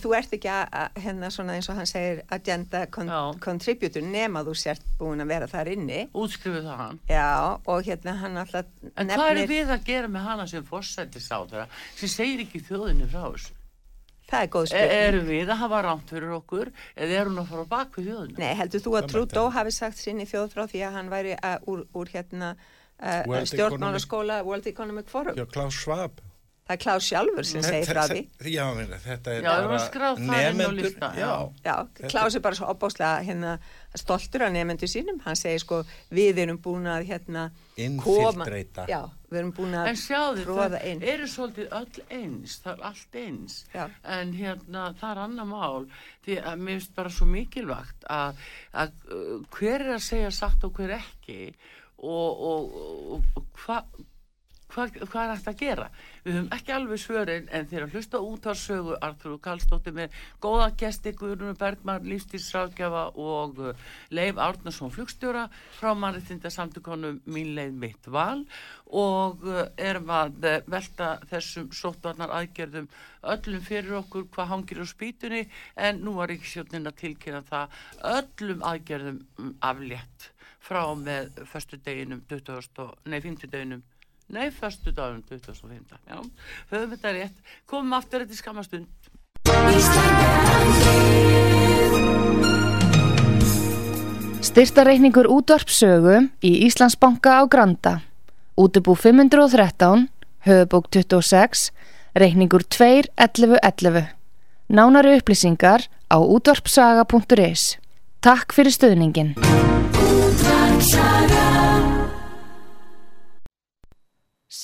þú ert ekki að að- hérna svona eins og hann segir agenda con Já. contributor nema þú sért búin að vera þar inni útskrifuð það hann já og hérna hann alltaf En hvað er við að gera með hana sem fórsættis á þeirra sem segir ekki þjóðinni frá þessu? Það er góð E spurning erum við að hafa rámt fyrir okkur eða er hún að fara bak við þjóðina? Nei, heldur þú að mætti hafi sagt sinni þjóð frá því að hann væri að, úr, úr hérna uh, World stjórnmálaskóla World Economic Forum? Hjá Klaus Schwab. Það er Klaus sjálfur sem segir frá því. Já, þetta er Já, inn nemendur. lista, já. Já, Klaus er bara svo opbáslega hérna, stoltur af nefndu sínum. Hann segir sko, við erum búin að hérna, Infiltrata. Já, við erum búin að En sjáðu, tróða það inn. eru svolítið öll eins, það er allt eins. Já. En hérna, það er annar mál, því að mér finnst bara svo mikilvægt að, að uh, hver er að segja satt og hver ekki og, og, og, og hva, hvað, hvað er hægt að gera? Við höfum ekki alveg svörin en þegar hlusta út á sögu Artur Kallstóttir með góða gesti Guðrunu Bergman, lífstíðsrákjafa og uh, Leif Árnarsson flugstjóra frá mannreitinda samtökonum Mín leið mitt val og uh, erum að uh, velta þessum sóttvarnar aðgerðum öllum fyrir okkur hvað hangir á spýtunni en nú var ekki sjónin að tilkynna það öllum aðgerðum um, aflétt frá með förstu deginum 20, nei 50 deginum nei förstu dagunum 2015 já, höfum þetta rétt. Komum aftur þetta í skamastund Styrtareikningur útvarpsögu í Íslandsbanka á Granda. Útubú 513 Höfubók 26 Reikningur 2.11.11 Nánari upplýsingar á útvarpsaga.is Takk fyrir stöðningin.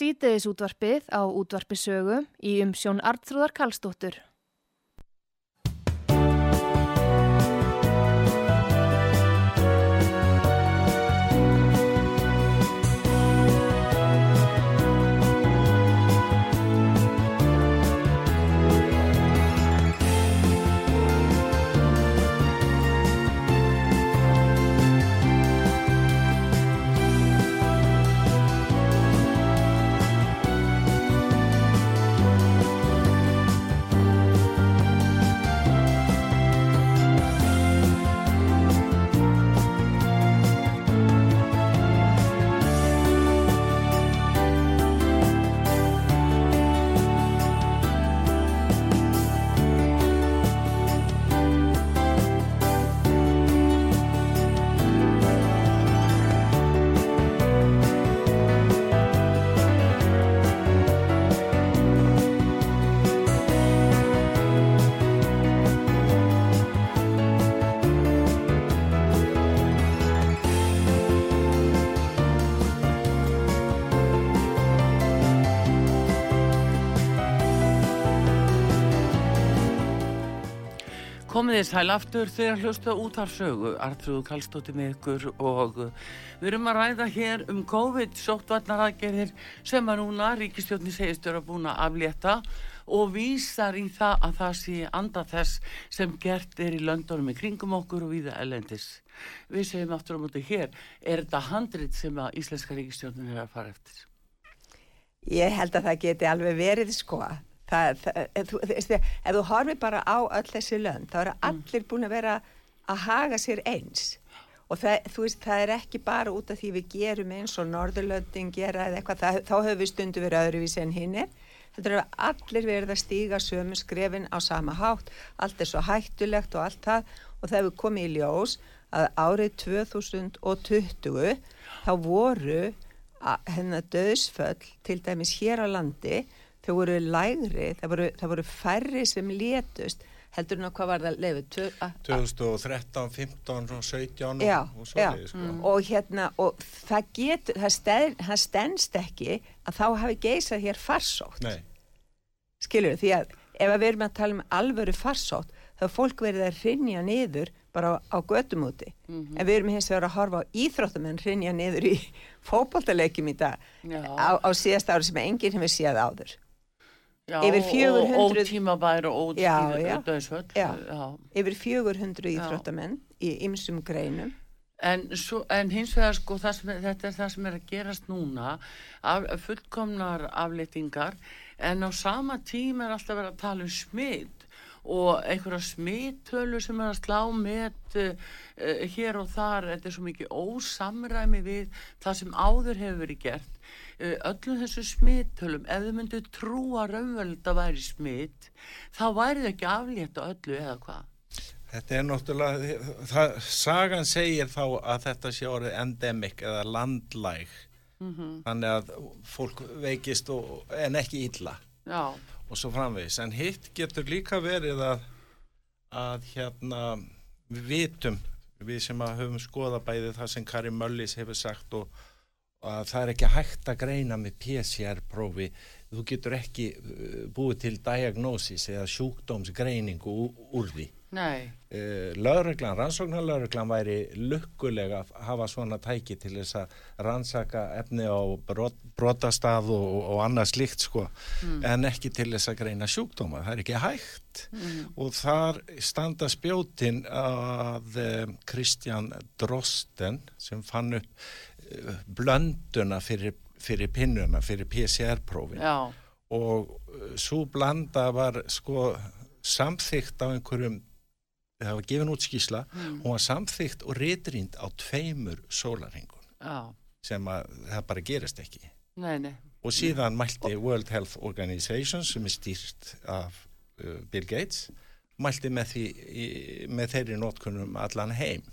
Sýteðis útvarpið á útvarpisögu í umsjón Artrúðar Kallstóttur. Komið þið sæl aftur þegar hlusta út af sögu, Artrúð Kallstóttir með ykkur og við erum að ræða hér um COVID-sóttvarnaraðgerðir sem að núna ríkistjóðni segist eru að búin að aflétta og vísar í það að það sé anda þess sem gert er í löndunum í kringum okkur og viða elendis. Við segjum aftur á mútið hér, er þetta handrit sem að Íslenska ríkistjóðin er að fara eftir? Ég held að það geti alveg verið skoða það, það, þú, þú, ef þú horfið bara á öll þessi lönd þá eru mm. allir búin að vera að haga sér eins. Og það, þú veist, það er ekki bara út af því við gerum eins og Norðurlöndin gera eða eitthvað, þá höfum við stundu verið öðruvísi en hinnir þetta eru allir verið að stíga sömu skrefin á sama hátt, allt er svo hættulegt og allt það. Og það hefur komið í ljós að árið 2020 þá voru hennar döðsföll til dæmis hér á landi þau voru lægri, það voru, það voru færri sem létust heldur hún að hvað var það lefið 2013, 15 og 17 já, og svo leiði sko. mm. og hérna og það getur, það, steð, það stennst ekki að þá hafi geysað hér farsótt. Skilur því að ef við erum að tala um alvöru farsótt þá er fólk verið að rinja niður bara á, á gödumúti mm -hmm. en við erum hins vegar að horfa á íþróttumenn rinja niður í fókbaltalegjum í dag. Á, á síðast ári sem enginn hefur séð áður Já, yfir 400 og ótímabæri og ótímabæri yfir 400 íþróttamenn í ymsum greinum. En, svo, en hins vegar sko sem, þetta er það sem er að gerast núna af, fullkomnar aflýtingar en á sama tíma er alltaf verið að tala um smitt og einhverja smittölu sem er að slá með uh, hér og þar, þetta er svo mikið ósamræmi við það sem áður hefur verið gert uh, öllum þessu smittölum, ef þau myndu trúa raunverðilegt að væri smitt þá væri þau ekki aflétta öllu eða hvað? Þetta er náttúrulega, það, sagan segir þá að þetta sé orðið endemik eða landlæg. Mm -hmm. þannig að fólk veikist og, en ekki illa. Já. Og svo framvegis, en hitt getur líka verið að, að hérna við vitum, við sem að höfum skoða bæði það sem Kari Möllis hefur sagt og að það er ekki hægt að greina með PCR-prófi þú getur ekki uh, búið til diagnosis eða sjúkdómsgreiningu úr því. Nei, uh, lögreglan, rannsóknarlögreglan væri lukkulega að hafa svona tæki til þess að rannsaka efni á brot, brotastað og, og annað slíkt sko. En ekki til þess að greina sjúkdóma. Það er ekki hægt. Og þar standa spjótin að um, Kristján Drosten sem fann upp blönduna fyrir, fyrir pinnuna, fyrir PCR-prófin og uh, svo blanda var sko samþygt á einhverjum það var gefin út skísla hún var samþygt og ritrýnd á tveimur sólarhengun já, sem að það bara gerist ekki. Nei, nei, og síðan mælti World Health Organization sem er stýrt af uh, Bill Gates mælti með, því, í, með þeirri nótkunum allan heim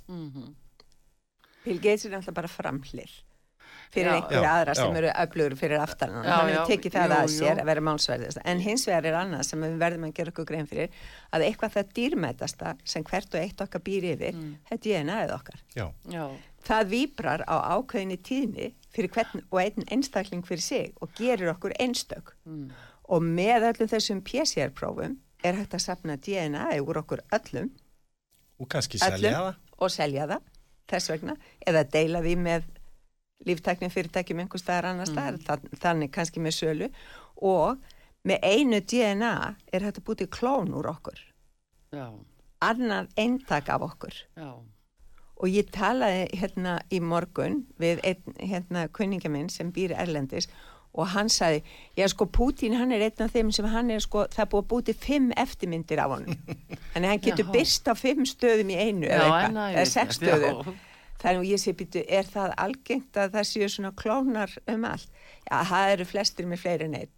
Bill Gates er náttúrulega bara framhlið fyrir einhverja Já, aðra sem já. eru öflugur fyrir aftan hann. Hann hefur tekið það að sér að vera málsverðist en hins vegar er annað sem við verðum að gera okkur grein fyrir að eitthvað það dýrmætasta sem hvert og eitt okkar býr yfir Mm. þetta er DNA-ið okkar. Já, já, það víbrar á ákveðinni tíðni fyrir hvern og einn einstakling fyrir sig og gerir okkur einstök. Mm. og með öllum þessum PCR-prófum er hægt að sapna DNA úr okkur öllum. Og kannski Öllum. selja það. og selja það þess vegna eða deila því með líftæknum fyrirtækjum einhvers staðar annars staðar mm. þannig kannski með sölu. Og með einu DNA er hægt að búti klón úr okkur. Já, annar eintak af okkur. Já, og ég talaði hérna í morgun við einn hérna kunningja minn sem býr Erlendis og hann sagði, já sko Pútín hann er einn af þeim sem hann er sko, það er búið að búti fimm eftirmyndir af honum. Þannig að hann getur byrst á fimm stöðum í einu já, eða, eitthvað, eða sex stöðum. Já. þannig að ég sé býtu, er það algengt að það séu svona klónar um allt? Já, það eru flestir með fleiri en einn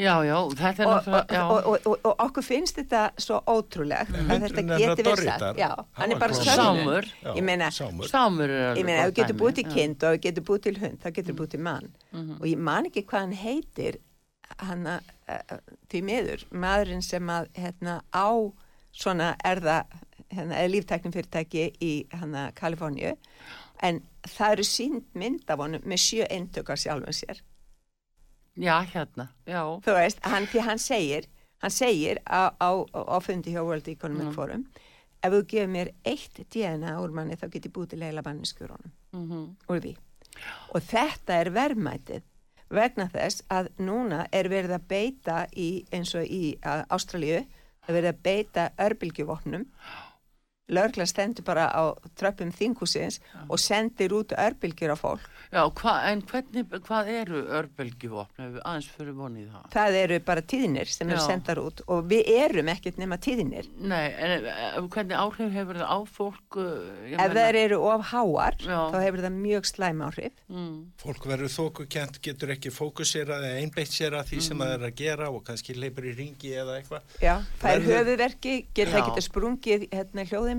Já, já, þetta er náttúrulega, og, og, og, og okkur finnst þetta svo ótrúlegt að þetta geti verið satt já, Hann er bara Sámur. Ég meina, sámur. Er alveg Ég meina, ef þú getur búið til já. Mhm. kind og ef þú getur búið til hund, þá getur búið til mann. Og ég man ekki hvað hann heitir, hann að, uh, því miður, maðurinn sem að, hérna, á svona erða, hérna, líftæknum fyrirtæki í, hérna, Kaliforníu, en það eru sínd mynd af honum með sjö eindök af sjálfum sér. Já, hérna, já, Þú veist, hann, því hann segir, hann segir á, á, á fundi hjá World Economic Forum, ef þú gefur mér eitt DNA úr manni, þá get ég búið til heila manneskjur honum mhm, úr því. Og þetta er verðmætið vegna þess að núna er verið að beita í, eins og í Ástralíu, er verið að beita örbylgjuvopnum. Lörgla stendur bara á tröppum þingúsins og sendir út örbylgjur á fólk. já, hva, en hvernig, hvað eru við aðeins fyrir vonið það? Það eru bara tíðnir sem eru sendar út og við erum ekkert nema tíðnir. Nei, en eh, hvernig áhrif hefur það á fólk? eh, Ef meina- þær eru of háar, Já. þá hefur það mjög slæm áhrif. Mm, fólk verður þókukent, getur ekki fókusera eða einbeitt sér að því sem það er að gera og kannski leipur í ringi eða eitthvað Já, það er Verður- höfuverki, geta Já. það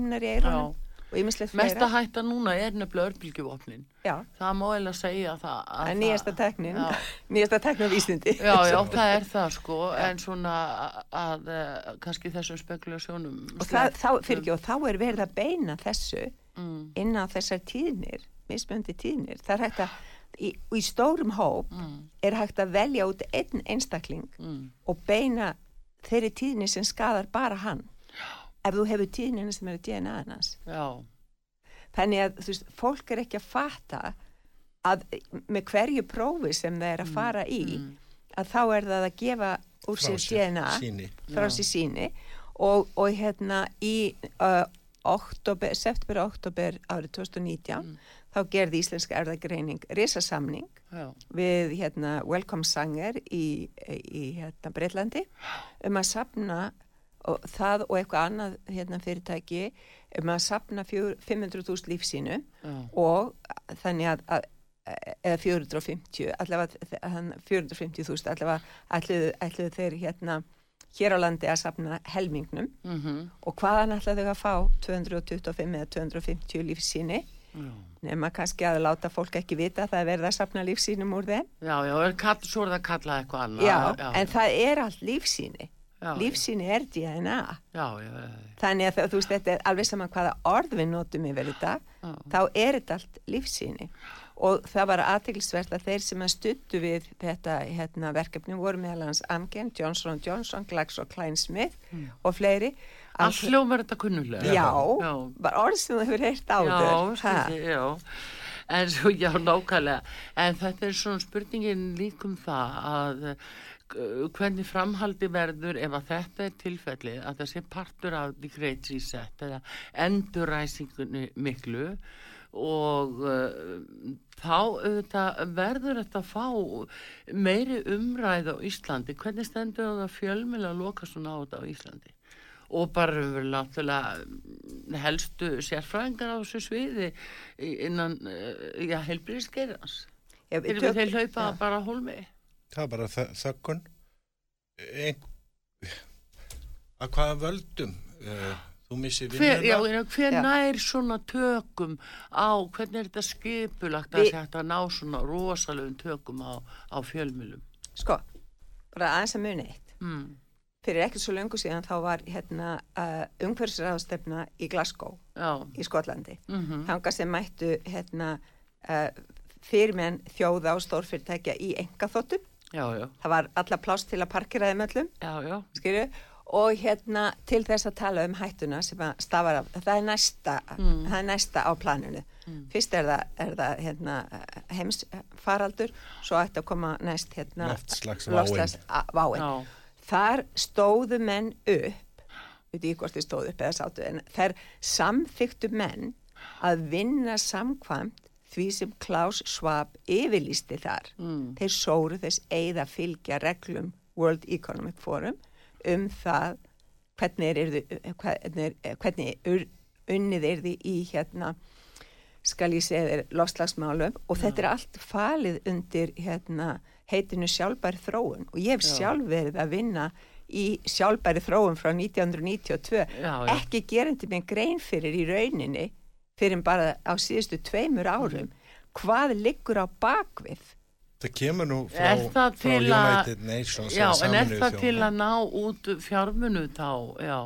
hljóðimnar í eirunum og ýmislegt Mesta fleira. hætta núna er nefnilega örbelgjuvopnin. Já, Það má eiginlega segja það. að það nýjasta teknin, Já. nýjasta teknin á vísindi. Já, já, það er það sko, en svona að, að kannski þessum spekulasjónum Og það, þá, fyrir ekki, og þá er verið að beina þessu mm, inn á þessar tíðnir, mismöndi tíðnir. Það er hægt að, í, í stórum hóp mm, er hægt að velja út einn einstakling mm, og beina þeirri tíðni sem skadar bara hann. Ef þú hefur tíðnina sem eru DNA hans. já, Þannig að þú veist, fólk er ekki að fatta að með hverju prófi sem það er að fara í mm, að þá er það að gefa úr sér DNA síni. frá sér síni. Og, og hérna í uh, oktober, september oktober árið 2019 Mm. þá gerði Íslenska erðagreining risasamning já, við hérna Welcome Sanger í, í hérna Breitlandi um að sapna og það og eitthvað annað hérna fyrirtæki um að sapna fjör- 500.000 lífsínu já, og þannig að, að eða 450 allavega hann- 450.000 allavega ætluðu, þeir hérna hér á landi að sapna helmingnum mhm, og hvaðan ætlaðu þau að fá 225 eða 250 lífsíni já, nema kannski að láta fólk ekki vita að það er verið að sapna lífsínum úr þeim. Já, já, er svo er það kallað eitthvað annað. já, en það er allt lífsíni já, lífsíni er DNA Já, já, þannig að þú veist þetta er alveg saman hvaða orð við notum yfir þetta já, þá er þetta allt lífsíni og það var aðteglisvert að þeir sem að stuttu við þetta hérna, verkefni voru meðal hans Amgen, Johnson Johnson, Glaxo Klein Smith Mm. og fleiri Allt hljómar þetta kunnulega. Já, Já. bara orð sem þú hefur heyrt áður. Já, já. En svo, já, nákvæmlega. En þetta er svona spurningin líkum það að hvernig framhaldi verður ef að þetta er tilfelli að það sé partur af the great reset eða enduræsingunni miklu og uh, þá auðvitað, verður þetta að fá meiri umræð á Íslandi. Hvernig stendur það að fjölmjöla að loka svona á þetta á Íslandi? og bara við náttúrulega helstu sérfræðingar á þessu sviði innan, uh, já, helbriðsgeirans. Já, við Þeir, hlaupa Já. bara hólmi. Það er bara þ þökkun Ein... að hvaða völdum uh, þú missir Hver, já, vinnuna en hver Já. nær svona tökum á, hvernig er þetta skipulagt að þetta ná svona rosalegum tökum á, á fjölmjölum? Sko, bara aðeins að muni eitt. Mm. Fyrir ekki svo löngu síðan þá var hérna uh, umhverfisraðstefna í Glasgow Já, í Skotlandi. mm Þanga sem mættu hérna uh, fyrirmenn þjóða og stórfyrirtækja í engaþóttum. Já, já, Það var alla pláss til að parkera þeim öllum, já, já, skilju. Og hérna til þess að tala um hættuna sem að stafar af, það er næsta, Mm. það er næsta á planinu. Fyrst er það, er það hérna, heimsfaraldur, svo ætti að koma næst hérna, Loftslagsváin. Þar stóðu menn upp, hvort þið stóðu upp eða sátu, en þær samþyktu menn að vinna samkvæmt því sem Klaus Schwab yfirlýsti þar. Mm. Þeir sóru þess eigða fylgja reglum World Economic Forum um það hvernig er, yrðu, hvernig, er, hvernig unnið er því í hérna skal ég segja þér lofslagsmálum og þetta er allt falið undir hérna, heitinu sjálfbæri þróun og ég hef Já. sjálf verið að vinna í sjálfbæri þróun frá 1992 Já, já. ekki gerandi mig grein fyrir í rauninni fyrir bara á síðustu tveimur árum hvað liggur á bakvið það kemur nú frá, Er það frá til að- United Nations já, en er það til að ná út fjármunu þá, já.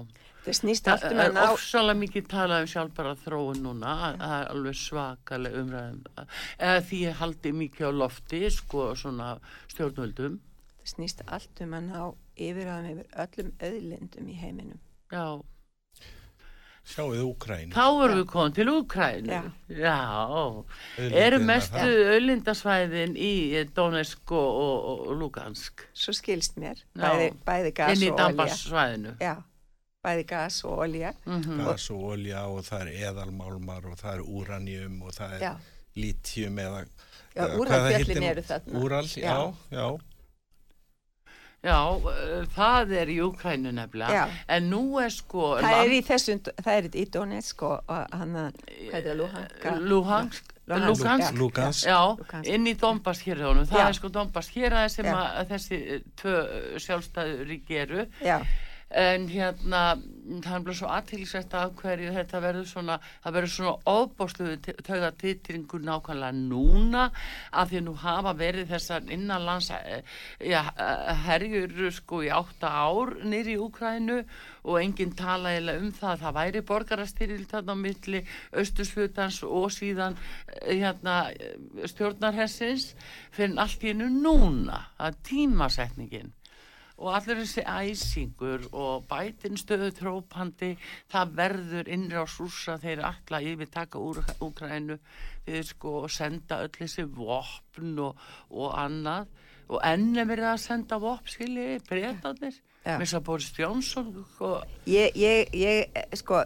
það snýst Það allt um er að ná ofsalega mikið talað um sjálfbara þróun núna, að- það er alveg svakaleg umræðum. Eða því ég haldi mikið á lofti, sko, svona stjórnvöldum. það snýst allt um að ná yfirraðum yfir öllum öðlindum í heiminum Já, sjáuð Úkræn þá erum við komið til Úkrænu. Já. Já, eru mestu öllindasvæðin í Donetsk og, og, og Lugansk, svo skilst mér, bæði, bæði gas inn í og olja Dambassvæðinu. já, bæði gas og olja Mm gas og olja og það er eðalmálmar og það er úranjum og það er já, lítjum eða Já, nú? eru þarna. Úral, já, Já. já, Já, eh, það er í Úkrænu nefnilega. Já. En nú er sko... það er í þessum það er í Donetsk og, og hann að hvað er það, Luhanska Luhansk. Luhansk, Lugansk. já. Lugansk. inn í Dombas hérðunum, það Já. er sko sem Já. að, að þessi eh, tvö sjálfstæðu ríki eru, já, en hérna, það er bara svo aðtilsett af hverju þetta verður svona, það verður svona ofbóðsluðu tögða titringur nákvæmlega núna, af því að nú hafa verið þessar innanlands eh, já, eh, herjur sko í átta ár nýri í Úkrænu og enginn tala eiginlega um það að það væri borgarastyril þarna á milli austurslutans og síðan eh, hérna stjórnarhessins fyrir allt í einu núna að tímasetningin og allir þessi æsingur og bætin stöðu trópandi það verður innra á súsa þeir alla yfir taka úr Úkrænu sko senda öll þessi vopn og, og annað og enn er verið að senda vopn skilji breytanir Já. með að Boris og, ég, ég, ég sko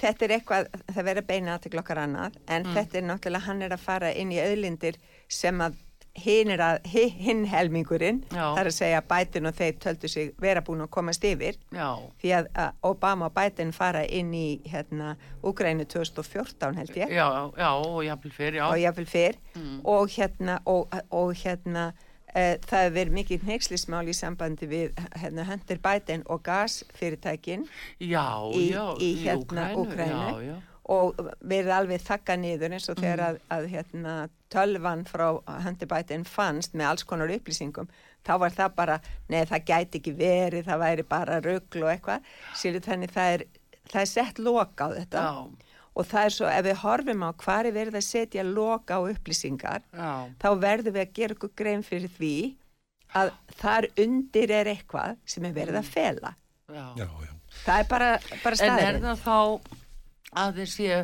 þetta er eitthvað, það verður beina aðtekla okkar annað, en Mm. þetta er náttúrulega hann er að fara inn í auðlindir sem að hinn að, hi- hinn helmingurinn, Já. það er að segja Biden og þeir töldu sig vera búin að komast yfir já, því að, Obama og Biden fara inn í hérna Úgrænu 2014 held ég já, já og jafnvel fyrir, já og jáfnvel fyrr Mm. og hérna og, og hérna e, það hefur verið mikið hneikslismál í sambandi við hérna, Hunter Biden og gasfyrirtækin já, í, já, í hérna já. og verið alveg þakka niður eins og Mm. þegar að, að hérna, tölvan frá Biden fannst með alls konar upplýsingum þá var það bara, neð það gæti ekki verið það væri bara rugl og eitthvað. Sér þannig það er, það er sett loka á þetta. Já, og það er svo ef við horfum á hvað er verið að setja loka á upplýsingar já, þá verðum við að gera okkur grein fyrir því að þar undir er eitthvað sem er verið að fela. Já. Það er bara, bara En er það þá að þeir sé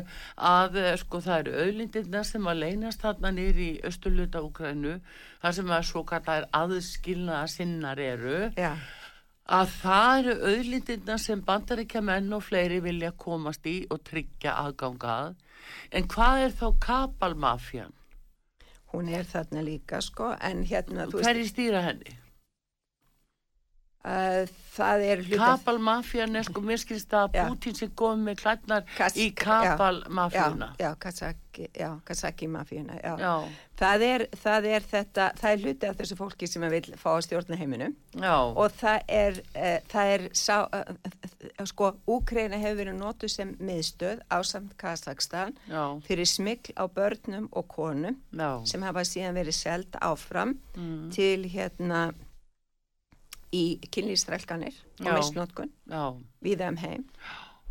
að eh, sko það eru auðlindirna sem að leynast þarna nýri í austurluta Úkrænu þar sem að svo kallar aðskilnaða sinnar eru Já, að það eru auðlindirna sem bandaríkja menn og fleiri vilja komast í og tryggja aðgangað en hvað er þá kapalmafjan? hún er þarna líka sko, en hérna, Hverji stýra henni? Uh, það er hluta... Kapalmafjan er sko mér skilst að. Putin sem kom með klætnar Kas- í kapalmafjuna Já, já. Já, Það er, það er þetta, það er hluti af þessu fólki sem vil fá að stjórna heiminum. Já, og það er, uh, það er sá, uh, sko, Úkreina hefur verið notuð sem miðstöð á samt Kazakstan fyrir smikl á börnum og konum sem hafa síðan verið seld áfram mm, til hérna í kynlýstrælkanir og Já. misnótkun já, viða um heim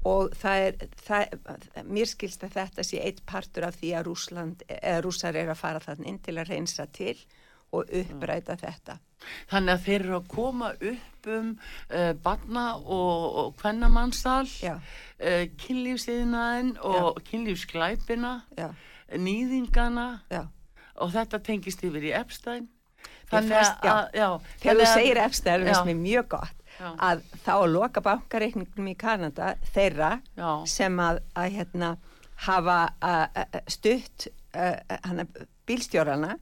og það er, það, mér skilst að þetta sé eitt partur af því að Rúsland, eða rússar er að fara þann inn til að reynsa til og uppræta þetta. Þannig að þeir eru að koma upp um uh, barna og, og kvennamannsal, Já, uh, kynlífsiðnaðin og kynlífsklæpina, já, nýðingana já. og þetta tengist yfir í Epstein. Já. að, Þegar þannig þú segir Já. finnst mér mjög gott Já. að þá að loka bankareikningum í Kanada þeirra Já. sem að, að hérna, hafa að, að, stutt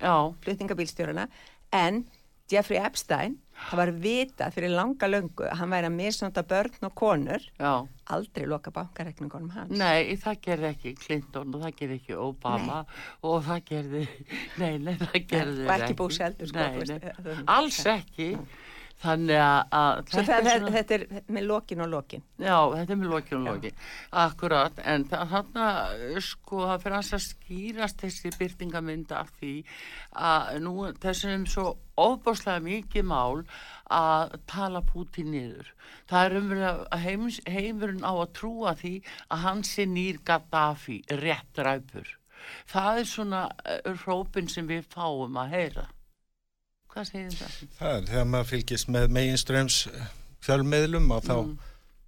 Já, flutningabílstjórana, en Jeffrey Epstein, það var vitað fyrir langa löngu að hann væri að misnóta börn og konur, já. aldrei loka bankareikningunum hans. Nei, það gerði ekki Clinton og það gerði ekki Obama og það gerði, nei, nei, það gerði og ekki heldur, sko, Nei, nei, alls ekki. Þannig að, að þetta er svona- þetta er með lokin og lokin. Já, þetta er með lokin og lokin. Akkurat, en þarna sko það fyrir hans að skýrast þessi byrtingamynda af því að nú þessum svo ofbáslega mikið mál að tala Pútín niður. Það er umverið að heims, heimurinn á að trúa því að hann sé nýr Gaddafi rétt ræpur. Það er svona uh, hrópin sem við fáum að heyra. Hvað segir það? Það er þegar maður fylgist með meginströms fjölmiðlum og þá Mm.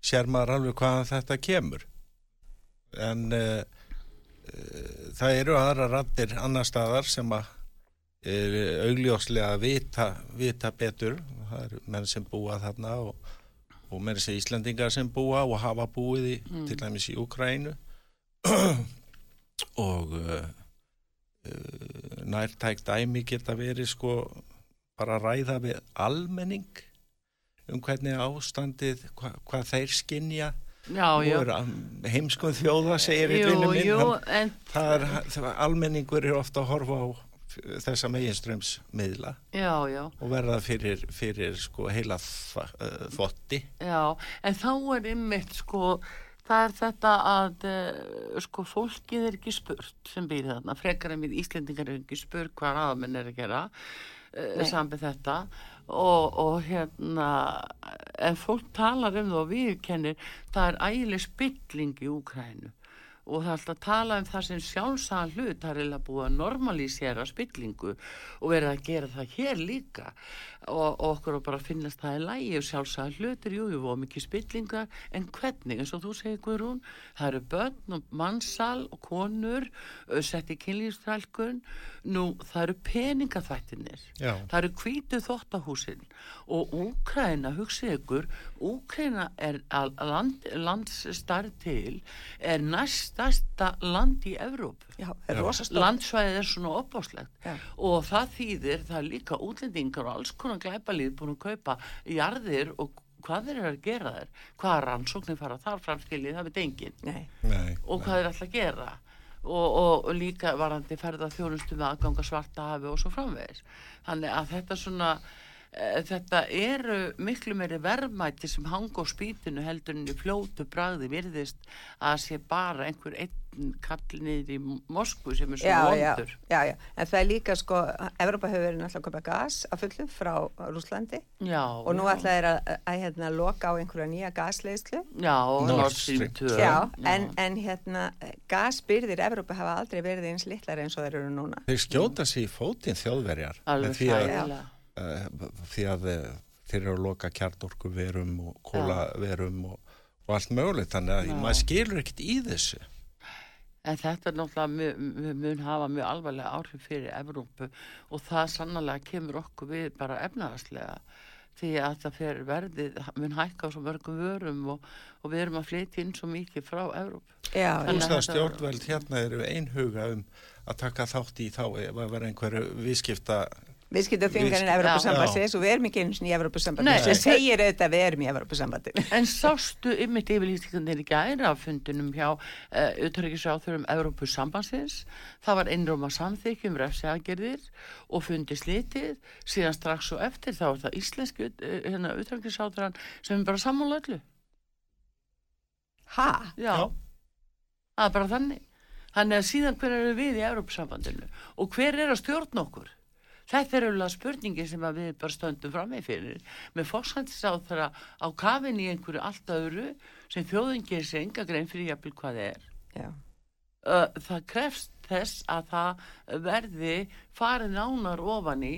sér maður alveg hvaðan þetta kemur. En uh, uh, það eru aðra rattir annar staðar sem að er augljóslega að vita, vita betur. Það eru menn sem búa þarna og, og menn sem Íslandingar sem búa og hafa búið í, til dæmis í Ukrænu og uh, nærtækt dæmi geta verið sko bara ræða við almenning um hvernig ástandið, hva, hvað þeir skinja Já, já. og heimskum þjóða segir Jú, minn jú, en er, almenningur er ofta að horfa á þessa meginströmsmiðla og verða fyrir, fyrir sko heila uh, þvotti. Já, en þá er ymmit sko, það er þetta að uh, sko fólkið er ekki spurt sem býr þarna, frekar en við Íslendingar er ekki spurt hvað aðamenn er að gera sambið þetta. Og, og hérna en fólk talar um það og við kennir það er ægileg spilling í Úkrænu og það er alltaf að tala um það sem sjálfsagðan hlut, það er eiginlega búið að normalísera spillingu og verið að gera það hér líka. Og, og okkur að bara finnast það í lægi og sjálfsagðan hlutir, jú, jú, og mikið spillingar en hvernig, eins og þú segir Guðrún það eru börn og mannsal og konur, sett í kynlýfstrælkun nú, það eru peningaþvættinir Já. það eru hvítu þóttahúsin og Úkraina, hugsið ykkur Úkraina er land, landsstærð til er næstasta land í Evrópu. Já, það rosastótt. landsvæðið er svona opáslegt og það þýðir, það er líka útlendingar og alls konar glæpalíð búin að kaupa jarðir og hvað þeir eru að gera þær? Hvaða rannsóknir fara þar framskilið, það veit enginn. Nei, Nei, og hvað þeir ætla að gera? Og, og, og líka varandi ferða þjónustu með aðganga svarta hafi og svo framvegis. Þannig að þetta svona þetta eru miklu meiri verðmæti sem hanga á spýtinu heldur en í fljótu bragði virðist að sé bara einhver einn kall niður í Moskvu sem er já, svona já, vondur. já, já, en það er líka sko, Evropa hefur verið náttúrulega að köpa gas að fullu frá Rúslandi já, og nú já. ætla þeir að, að, að hérna, loka á einhverja nýja gasleislu já, Nord Stream Stream. 2 Já, en, en hérna gasbyrðir Evrópa hafa aldrei verið eins litlar eins og þeir eru núna. Þeir skjóta sér í fótinn þjóðverjar alveg með því að, sæðilega uh, því að uh, þeir eru að loka kjartorku verum og kóla verum og, og allt mögulegt. Þannig að maður skilur ekkert í þessu. En þetta er náttúrulega mun hafa mjög alvarlega áhrif fyrir Evrópu og það sannlega kemur okkur við bara efnaðarslega því að það fer verðið mun hækka á svo mörgum vörum og, og við erum að flytja inn svo mikið frá Evrópu. Já, Þannig Þú að veist að þetta- stjórnveld hérna eru einhuga um að taka þátt í þá ef að vera einhverju viðskipta viðskiptaþvingarinn Viðsk- Evrópusambandsins og við erum ekki eins og í Nei. Evrópusambandinu sem segir auðvitað að við erum í Evrópusambandinu. En sástu ymmit yfirlýstingarnir í gæra fundunum hjá uh, utryggisráþurum Evrópu sambandsins. Það var einróma samþykjum refsiagerðir og fundi slitið. Síðan strax og eftir þá er það íslenski uh, hérna, utryggisráþuran sem er bara sammála öllu. Ha? Já. Það er bara þannig. Þannig að síðan hver eru við í Evrópusambandinu og hver er að stjórna okkur? Þetta er auðvitað spurningi sem við bara stöndum fram með fyrir með fórsættisáþara á kafin í einhverju allt öðru sem þjóðin gerir sér enga grein fyrir jafnvel hvað er. Já. Það krefst þess að það verði farið nánar ofan í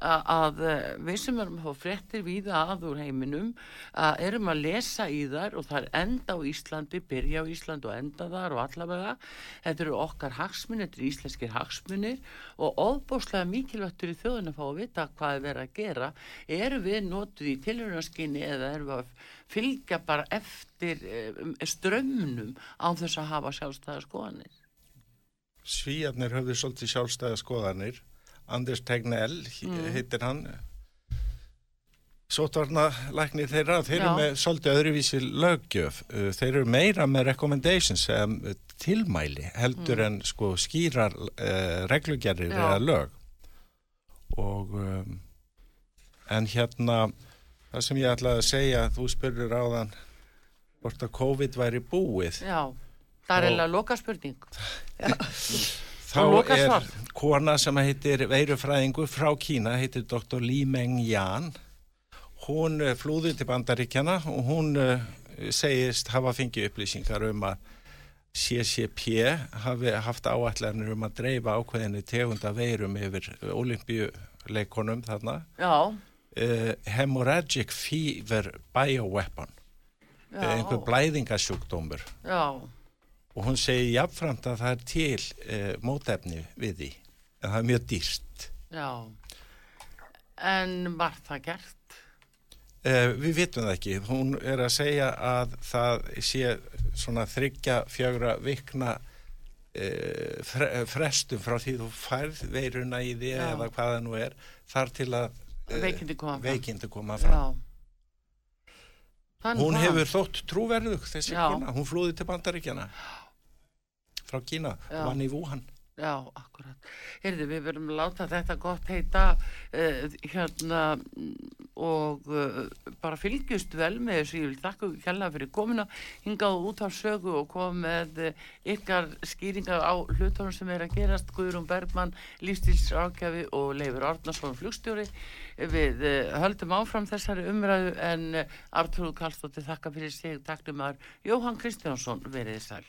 að, eh, við sem erum að fá fréttir víða að úr heiminum að erum að lesa í þar og það er enda á Íslandi, byrja á Íslandi og enda þar og allavega. Þetta eru okkar hagsmunir, þetta eru íslenskir hagsmunir og óbúslega mikilvægt fyrir þjóðin að fá að vita hvað er verið að gera. Eru við notuð í tilhörnarskinni eða erum við að fylgja bara eftir um, strömmnum án þess að hafa sjálfstæða skoðanir? Svíjarnir höfðu svolítið sjálfstæða skoðanir Anders Tegnell Mm. heitir hann Sotvarna læknir þeirra, þeir eru með svolítið öðruvísi löggjöf. Uh, þeir eru meira með recommendations sem tilmæli heldur en sko skýrar uh, reglugerðir Já. eða lög. Og um, en hérna það sem ég ætlaði að segja þú spurður áðan hvort að COVID væri búið. Já, það er eiginlega loka spurning Þá er svar. kona sem heitir veirufræðingur frá Kína, heitir Dr. Li Meng Yan. Hún eh, flúði til bandaríkjana og hún uh, segist hafa fengið upplýsingar um að CCP hafi haft áallanir um að dreifa ákveðinni tegunda veirum yfir olimpíuleikonum þarna. Já, Uh, hemorrhagic fever bioweapon, já, einhver blæðingasjúkdómur. já, og hún segir jafnframt að það er til eh, mótefni við því en það er mjög dýrt já En var það gert? eh, við vitum það ekki hún er að segja að það sé svona þryggja fjögra vikna eh, fre frestum frá því þú færð veiruna í því Já. eða hvað það nú er þar til að Veikindi koma fram. veikindi koma fram Já Þannig hún það. hefur þótt trúverðug þessi Já. kona, hún flúði til bandaríkjana frá Kína, Já. vann í Wuhan Já, akkurat. Heyrðu, við verðum að láta þetta gott heita uh, hérna og uh, bara fylgjust vel með þessu. Ég vil þakka kjalla fyrir komuna, hingað út af sögu og kom með uh, ykkar skýringar á hlutunum sem er að gerast. Guðrún Bergmann, lífstilsrákjafi og Leifur Árnason, flugstjóri. Við uh, höldum áfram þessari umræðu en uh, Artúru Karlsdóttir þakka fyrir sig. Takk um að Jóhann Kristjánsson verið sæl.